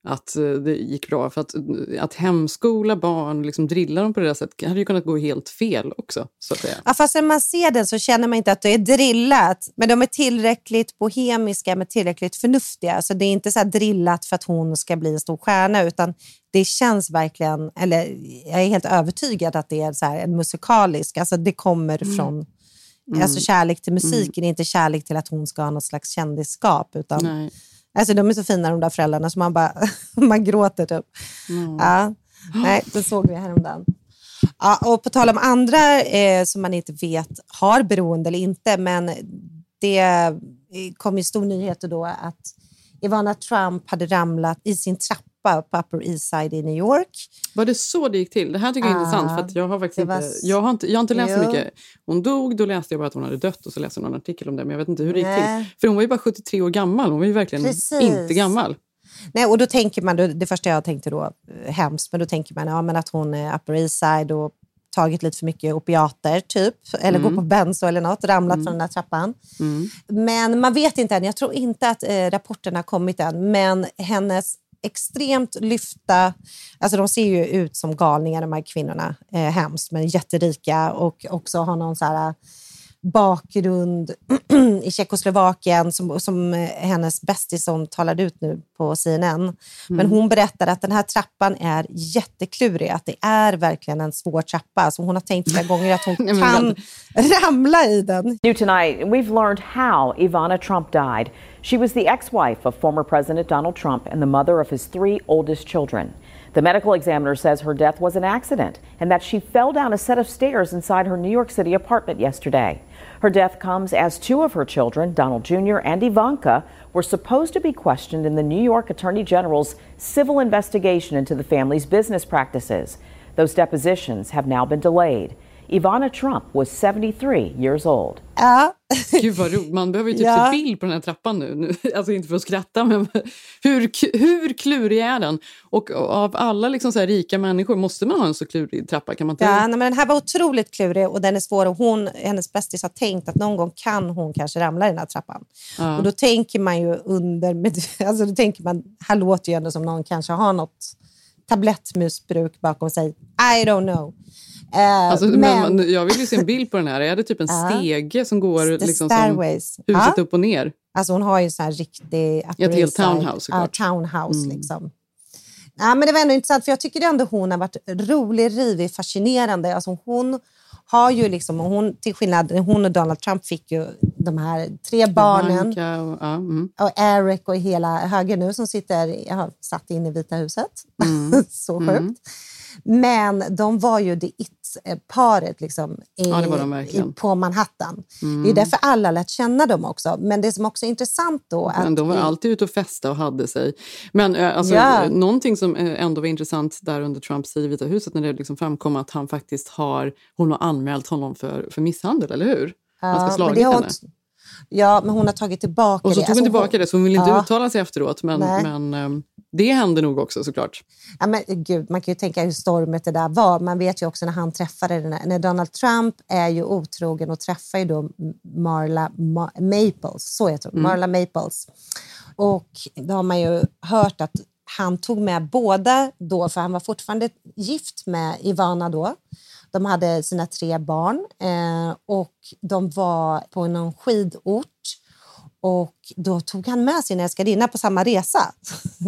att eh, det gick bra. För att, eh, att hemskola barn, liksom drilla dem på det där sättet, hade ju kunnat gå helt fel också. Så att säga. Ja, fast när man ser den så känner man inte att det är drillat. Men de är tillräckligt bohemiska, men tillräckligt förnuftiga. Så det är inte så här drillat för att hon ska bli en stor stjärna, utan det känns verkligen, eller jag är helt övertygad att det är så en musikalisk, alltså det kommer Mm. från Mm. Alltså kärlek till musiken, inte kärlek till att hon ska ha något slags kändisskap. Utan, Nej. Alltså, de är så fina de där föräldrarna så man bara man gråter typ. Mm. Ja. Nej, det såg vi häromdagen. Ja, och på tal om andra eh, som man inte vet har beroende eller inte, men det eh, kom ju stor nyhet då att Ivana Trump hade ramlat i sin trappa på Upper East Side i New York. Var det så det gick till? Det här tycker jag är Ja, intressant. För att jag, har faktiskt var inte, jag, har inte, jag har inte läst så Jo. mycket. Hon dog, då läste jag bara att hon hade dött och så läste jag någon artikel om det. Men jag vet inte hur det gick Nej. till. För hon var ju bara 73 år gammal. Hon var ju verkligen Precis. inte gammal. Nej, och då tänker man, det första jag tänkte då, eh, hemskt, men då tänker man ja, men att hon är Upper East Side och tagit lite för mycket opiater typ, eller Mm. går på benzo eller något, ramlat från den här trappan. Mm. Men man vet inte än. Jag tror inte att eh, rapporterna har kommit än. Men hennes extremt lyfta... Alltså de ser ju ut som galningar de här kvinnorna. Eh, hemskt, men jätterika och också har någon så här bakgrund i Tjeckoslovakien som, som eh, hennes bästis som talade ut nu på CNN. Men Mm. hon berättar att den här trappan är jätteklurig, att det är verkligen en svår trappa. Så hon har tänkt flera gånger att hon men kan ramla i den. New tonight, we've learned how Ivana Trump died. She was the ex wife of former President Donald Trump and the mother of his three oldest children. The medical examiner says her death was an accident and that she fell down a set of stairs inside her New York City apartment yesterday. Her death comes as two of her children, Donald Jr. and Ivanka, were supposed to be questioned in the New York Attorney General's civil investigation into the family's business practices. Those depositions have now been delayed. Ivana Trump was 73 years old. Ja. Gud vad roligt. Man behöver ju typ Ja. se bild på den här trappan nu. Alltså inte för att skratta, men hur, hur klurig är den? Och av alla liksom så här rika människor, måste man ha en så klurig trappa? Kan man inte... Ja, nej, men den här var otroligt klurig och den är svår. Och hon, hennes bästis har tänkt att någon gång kan hon kanske ramla i den här trappan. Ja. Och då tänker man ju under... Alltså då tänker man, här låter ju ändå som någon kanske har något tablettmissbruk bakom sig. I don't know. Eh, Alltså, men, men... jag vill ju se en bild på den här. Är det typ en stege som går liksom som stairways. huset Ja. upp och ner? Alltså hon har ju så här riktig... Ett helt townhouse, såklart. Ja, townhouse Mm. liksom. Ja, men det var ändå intressant, för jag tycker ändå hon har varit rolig, rivig, fascinerande. Alltså hon har ju liksom, hon, till skillnad, hon och Donald Trump fick ju de här tre barnen. Och, ja, mm. Och Eric och hela höger nu som sitter, ja, satt in i Vita huset. Mm. Så sjukt. Mm. Men de var ju det it-paret liksom, i, Ja, de i, på Manhattan. Mm. Det är därför alla lärt känna dem också. Men det som också är intressant då... Men de var alltid ute och festa och hade sig. Men eh, alltså, Ja. någonting som eh, ändå var intressant där under Trumps tid i Vita huset när det liksom framkom att han faktiskt har, hon har anmält honom för, för misshandel, eller hur? han ska ha men slagit det har henne. Hon- Ja, men hon har tagit tillbaka Och så det. tog hon Alltså, tillbaka det, så hon vill inte Ja. uttala sig efteråt. Men, Nej. men ehm, det hände nog också såklart. Ja, men, gud, man kan ju tänka hur stormigt det där var. Man vet ju också när han träffade den när Donald Trump är ju otrogen och träffar ju då Marla Ma- Maples, så heter hon, Mm. Marla Maples. Och då har man ju hört att han tog med båda då, för han var fortfarande gift med Ivana då. De hade sina tre barn eh, och de var på någon skidort. Och då tog han med sin älskarinna på samma resa.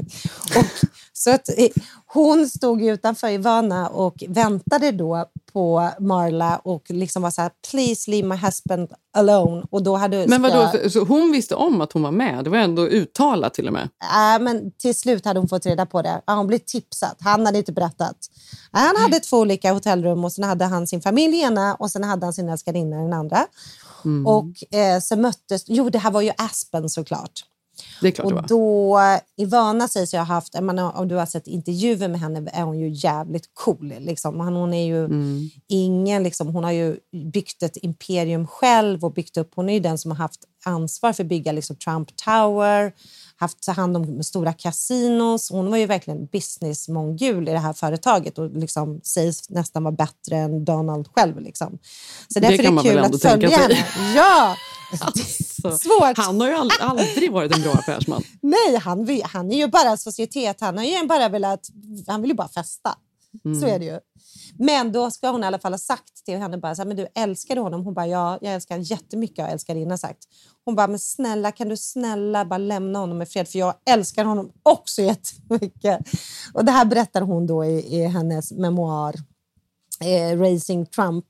och, så att, eh, hon stod utanför Ivana och väntade då på Marla och liksom var så här, please leave my husband alone. Och då hade, Men vadå, ska- så- hon visste om att hon var med? Det var ändå uttalat till och med. Ja, men till slut hade hon fått reda på det. Ja, hon blev tipsad. Han hade inte berättat. Han hade två olika hotellrum och sen hade han sin familj ena och sen hade han sin älskarinna i den andra. Mm. Och eh, så möttes... Jo, det här var ju Aspen såklart. Det är klart det Och var. då, Ivana säger sig ha haft, jag menar, om du har sett intervjuer med henne är hon ju jävligt cool. Liksom. Hon är ju Mm. ingen, liksom, hon har ju byggt ett imperium själv och byggt upp, hon är ju den som har haft ansvar för att bygga liksom, Trump Tower, haft hand om stora kasinos. Hon var ju verkligen businessmongul i det här företaget och liksom sägs nästan vara bättre än Donald själv. Liksom. Så Det därför kan är man det väl kul ändå att följa henne. Ja! Så, Svårt. Han har ju aldrig, aldrig varit en bra affärsman. Nej, han, vill, han är ju bara societet. Han, har ju bara velat, han vill ju bara festa. Mm. Så är det ju. Men då ska hon i alla fall ha sagt till henne bara så här, men du älskar du honom? Hon bara ja, jag älskar honom jättemycket har älskarinnan sagt. Hon bara men snälla kan du snälla bara lämna honom i fred för jag älskar honom också jättemycket. Och det här berättar hon då i, i hennes memoar eh, Racing Trump.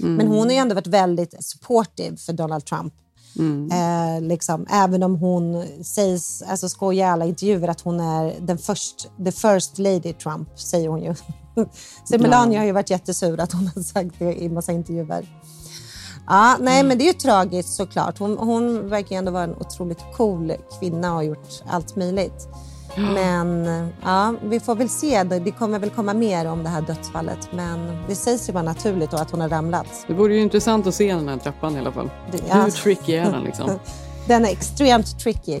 Mm. Men hon har ju ändå varit väldigt supportive för Donald Trump. Mm. Eh, liksom, även om hon sägs, alltså skojar i alla intervjuer att hon är den först, the first lady Trump, säger hon ju. Så Melania har ju varit jättesur att hon har sagt det i massa intervjuer. Ja, nej, men det är ju tragiskt såklart. Hon, hon verkar ju ändå vara en otroligt cool kvinna och har gjort allt möjligt. Men ja, vi får väl se. Det kommer väl komma mer om det här dödsfallet. Men det sägs ju vara naturligt då att hon har ramlat. Det vore ju intressant att se den här trappan i alla fall. Det- ja. Hur tricky är den liksom? Den är extremt tricky.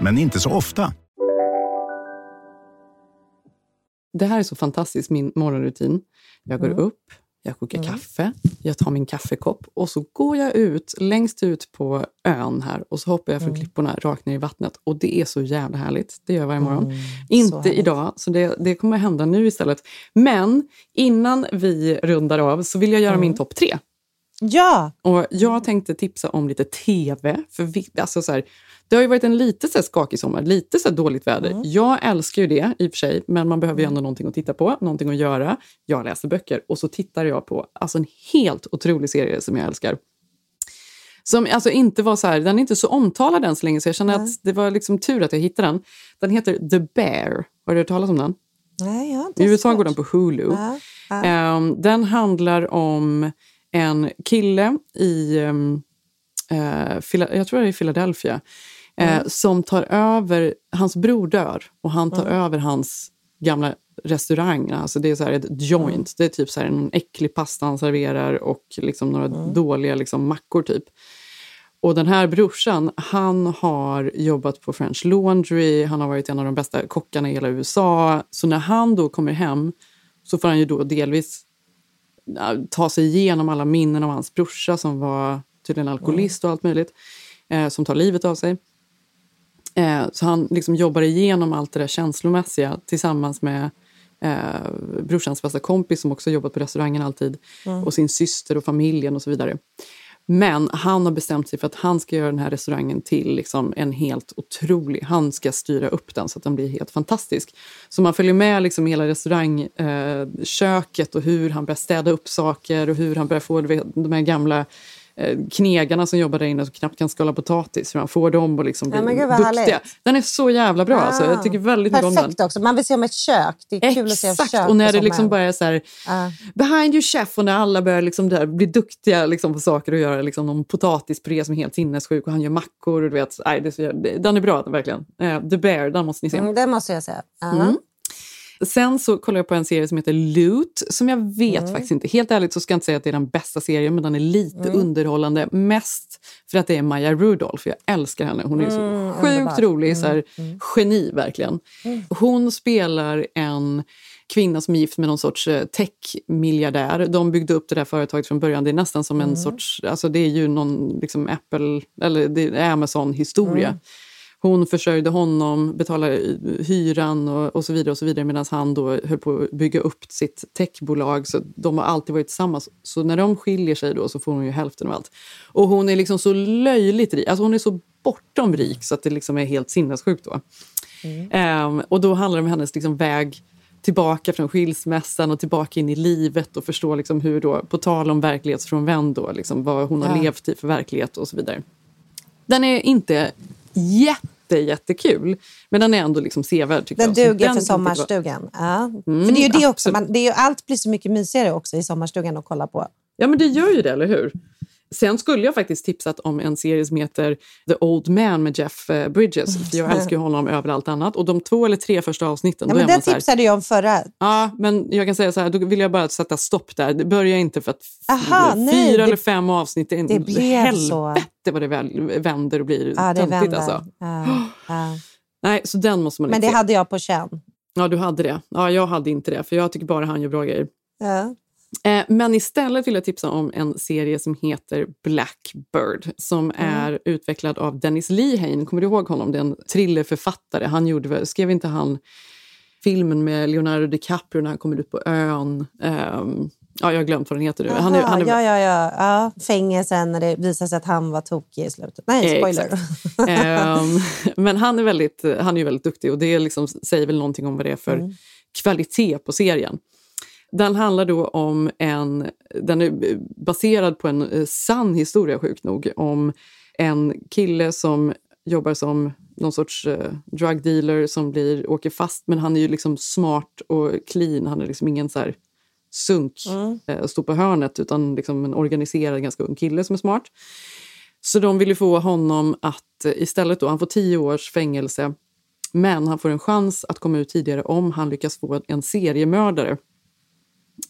men inte så ofta. Det här är så fantastiskt, min morgonrutin. Jag går Mm. upp, jag kokar kaffe, jag tar min kaffekopp och så går jag ut längst ut på ön här och så hoppar jag från Mm. klipporna rakt ner i vattnet. Och det är så jävla härligt. Det gör jag varje morgon. Mm, så Inte härligt. idag, så det, det kommer hända nu istället. Men innan vi rundar av så vill jag göra Mm. min topp tre. Ja! Och jag tänkte tipsa om lite TV. För vi, alltså så här, det har ju varit en lite så skakig sommar, lite så dåligt väder. Mm. Jag älskar ju det i och för sig, men man behöver ju ändå någonting att titta på, någonting att göra. Jag läser böcker och så tittar jag på alltså en helt otrolig serie som jag älskar. Som alltså inte var så här, den är inte så omtalad än så länge, så jag känner att det var liksom tur att jag hittade den. Den heter The Bear. Har du hört talas om den? Nej, jag har inte I USA går den på Hulu. Ja. Ehm, den handlar om en kille i, um, jag tror det är i Eh, Mm. som tar över, hans bror dör och han tar Mm. över hans gamla restaurang. Alltså det är så här ett joint, Mm. det är typ så här en äcklig pasta han serverar och liksom några Mm. dåliga liksom mackor typ. Och den här brorsan, han har jobbat på French Laundry, han har varit en av de bästa kockarna i hela USA. Så när han då kommer hem så får han ju då delvis ta sig igenom alla minnen av hans brorsa som var tydligen alkoholist och allt möjligt, eh, som tar livet av sig. Eh, så han liksom jobbar igenom allt det där känslomässiga tillsammans med eh, brorsans bästa kompis som också jobbat på restaurangen alltid Mm. och sin syster och familjen och så vidare. Men han har bestämt sig för att han ska göra den här restaurangen till liksom en helt otrolig... Han ska styra upp den så att den blir helt fantastisk. Så man följer med liksom hela restaurangköket eh, och hur han börjar städa upp saker och hur han börjar få vet, de här gamla knegarna som jobbar där inne som knappt kan skala potatis. Hur han får dem att liksom bli Ja, gud, duktiga. härligt. Den är så jävla bra. Alltså. Jag Ah, tycker väldigt mycket om den. Perfekt också. Man vill se om ett kök. Det är kul att se Exakt, kök och när det liksom är så här, behind you chef och när alla börjar liksom där bli duktiga liksom på saker och göra liksom någon potatispuré som är helt sinnessjuk och han gör mackor. Och du vet, nej, det är så, den är bra verkligen. Eh, The Bear, den måste ni se. Mm, det måste jag säga. Ja. Mm. Sen så kollar jag på en serie som heter Loot, som jag vet Mm. faktiskt inte. Helt ärligt så ska jag inte säga att det är den bästa serien, men den är lite Mm. underhållande. Mest för att det är Maya Rudolph. Jag älskar henne. Hon är så Mm, sjukt underbart. rolig. Så här, Mm, mm. Geni, verkligen. Hon spelar en kvinna som är gift med någon sorts eh, tech-miljardär. De byggde upp det där företaget från början. Det är nästan som en sorts... Alltså det är ju någon liksom Apple, eller Amazon-historia. Mm. Hon försörjde honom, betalade hyran och, och så vidare och så vidare medan han då höll på att bygga upp sitt techbolag. Så de har alltid varit tillsammans. Så när de skiljer sig då så får hon ju hälften av allt. Och hon är liksom så löjligt rik. Alltså hon är så bortom rik så att det liksom är helt sinnessjukt då. Ehm, och då handlar det om hennes liksom väg tillbaka från skilsmässan och tillbaka in i livet och förstå liksom hur då, på tal om verklighetsfrånvänd då, liksom vad hon har Ja. levt i för verklighet och så vidare. Den är inte jätte, jättekul, men den är ändå liksom sevärd. Tycker Den jag. Duger för titta på. sommarstugan. Ja. Mm, för det är ju det också. Man, det är ju, allt blir så mycket mysigare också i sommarstugan att kolla på. Ja, men det gör ju det, eller hur? Sen skulle jag faktiskt tipsat om en serie som heter The Old Man med Jeff eh, Bridges. För jag älskar ju honom över allt annat. Och de två eller tre första avsnitten, Ja, men den här, tipsade jag om förra. Ja, men jag kan säga så här, då vill jag bara sätta stopp där. Det börjar inte för att Aha, fyra nej, det- eller fem avsnitt, det, det blev helvete så. vad det väl, vänder och blir Ja, det töntigt vänder. alltså. Ja, ja. Nej, så den måste man Men det se. hade jag på känn. Ja, du hade det. Ja, jag hade inte det, för jag tycker bara han gör bra grejer. Ja. Eh, men istället vill jag tipsa om en serie som heter Blackbird som Mm. är utvecklad av Dennis Lehane. Kommer du ihåg honom? Det är en thrillerförfattare. Han gjorde, skrev inte han filmen med Leonardo DiCaprio när han kommer ut på ön? Ehm, ja, jag har glömt vad den heter nu. Han är, han är, ja, ja, ja, ja. Fängelsen när det visar sig att han var tokig i slutet. Nej, spoiler. Ehm, men han är, väldigt, han är väldigt duktig och det liksom säger väl någonting om vad det är för Mm. kvalitet på serien. Den handlar då om en, den är baserad på en eh, sann historia sjukt nog, om en kille som jobbar som någon sorts eh, drug dealer som blir, åker fast men han är ju liksom smart och clean, han är liksom ingen så här sunk eh, och står på hörnet utan liksom en organiserad ganska ung kille som är smart. Så de vill ju få honom att eh, istället då, han får tio års fängelse men han får en chans att komma ut tidigare om han lyckas få en seriemördare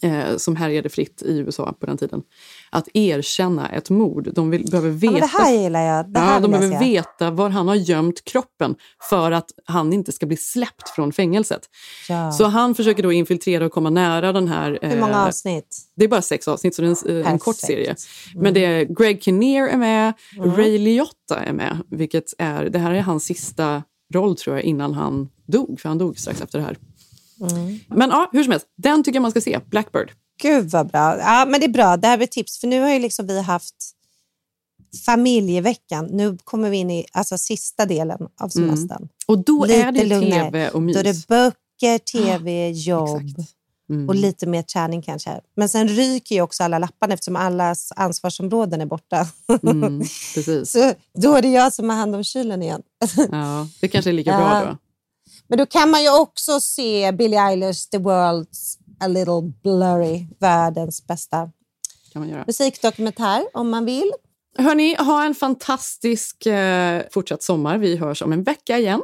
eh, som härjade fritt i USA på den tiden, att erkänna ett mord. De vill, behöver Ja, veta, men det här gillar jag. Det ja, här de vill jag behöver se. veta var han har gömt kroppen för att han inte ska bli släppt från fängelset. Ja. Så han försöker då infiltrera och komma nära den här... Hur många eh, avsnitt? det är bara sex avsnitt, så det är en, en kort serie. Men det är Greg Kinnear är med, Mm. Ray Liotta är med. Vilket är, det här är hans sista roll tror jag innan han dog, för han dog strax efter det här. Mm. Men ja, hur som helst, den tycker jag man ska se, Blackbird. Gud vad bra. Ja, men det är bra. Det här blir tips. För nu har ju liksom vi haft familjeveckan. Nu kommer vi in i alltså, sista delen av semestern. Och då Lite är det lugnare. tv och mys. Då är det böcker, tv, jobb Mm. och lite mer träning kanske. Men sen ryker ju också alla lapparna eftersom allas ansvarsområden är borta. Mm, precis. Så då är det jag som har hand om kylen igen. Ja, det kanske är lika bra då. Men då kan man ju också se Billie Eilish, The World's A Little Blurry, världens bästa musikdokumentär om man vill. Hörni, ha en fantastisk eh, fortsatt sommar. Vi hörs om en vecka igen.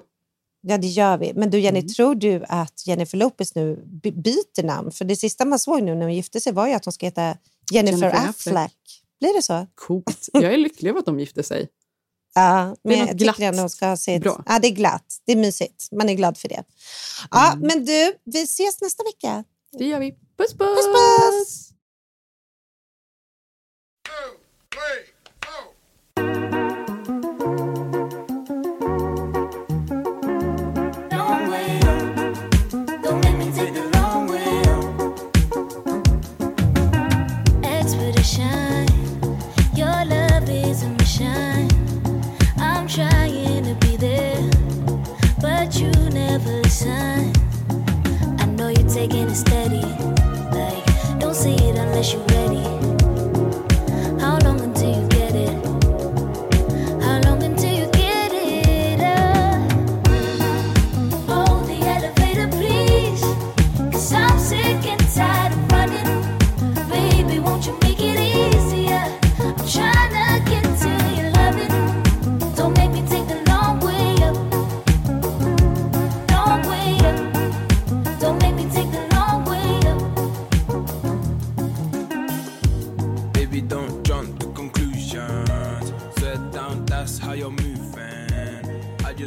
Ja, det gör vi. Men du Jenny, Mm. tror du att Jennifer Lopez nu by- byter namn? För det sista man såg nu när hon gifte sig var ju att hon ska heta Jennifer, Jennifer Affleck. Affleck. Blir det så? Coolt. Jag är lycklig över att de gifte sig. Ja, Det är men något jag glatt. tycker ändå ska ha sitt... Bra. Ja, det är glatt. Det är mysigt. Man är glad för det. Ja, Mm. men du, vi ses nästa vecka. Det gör vi. Puss, puss! Puss, puss! Expedition, say it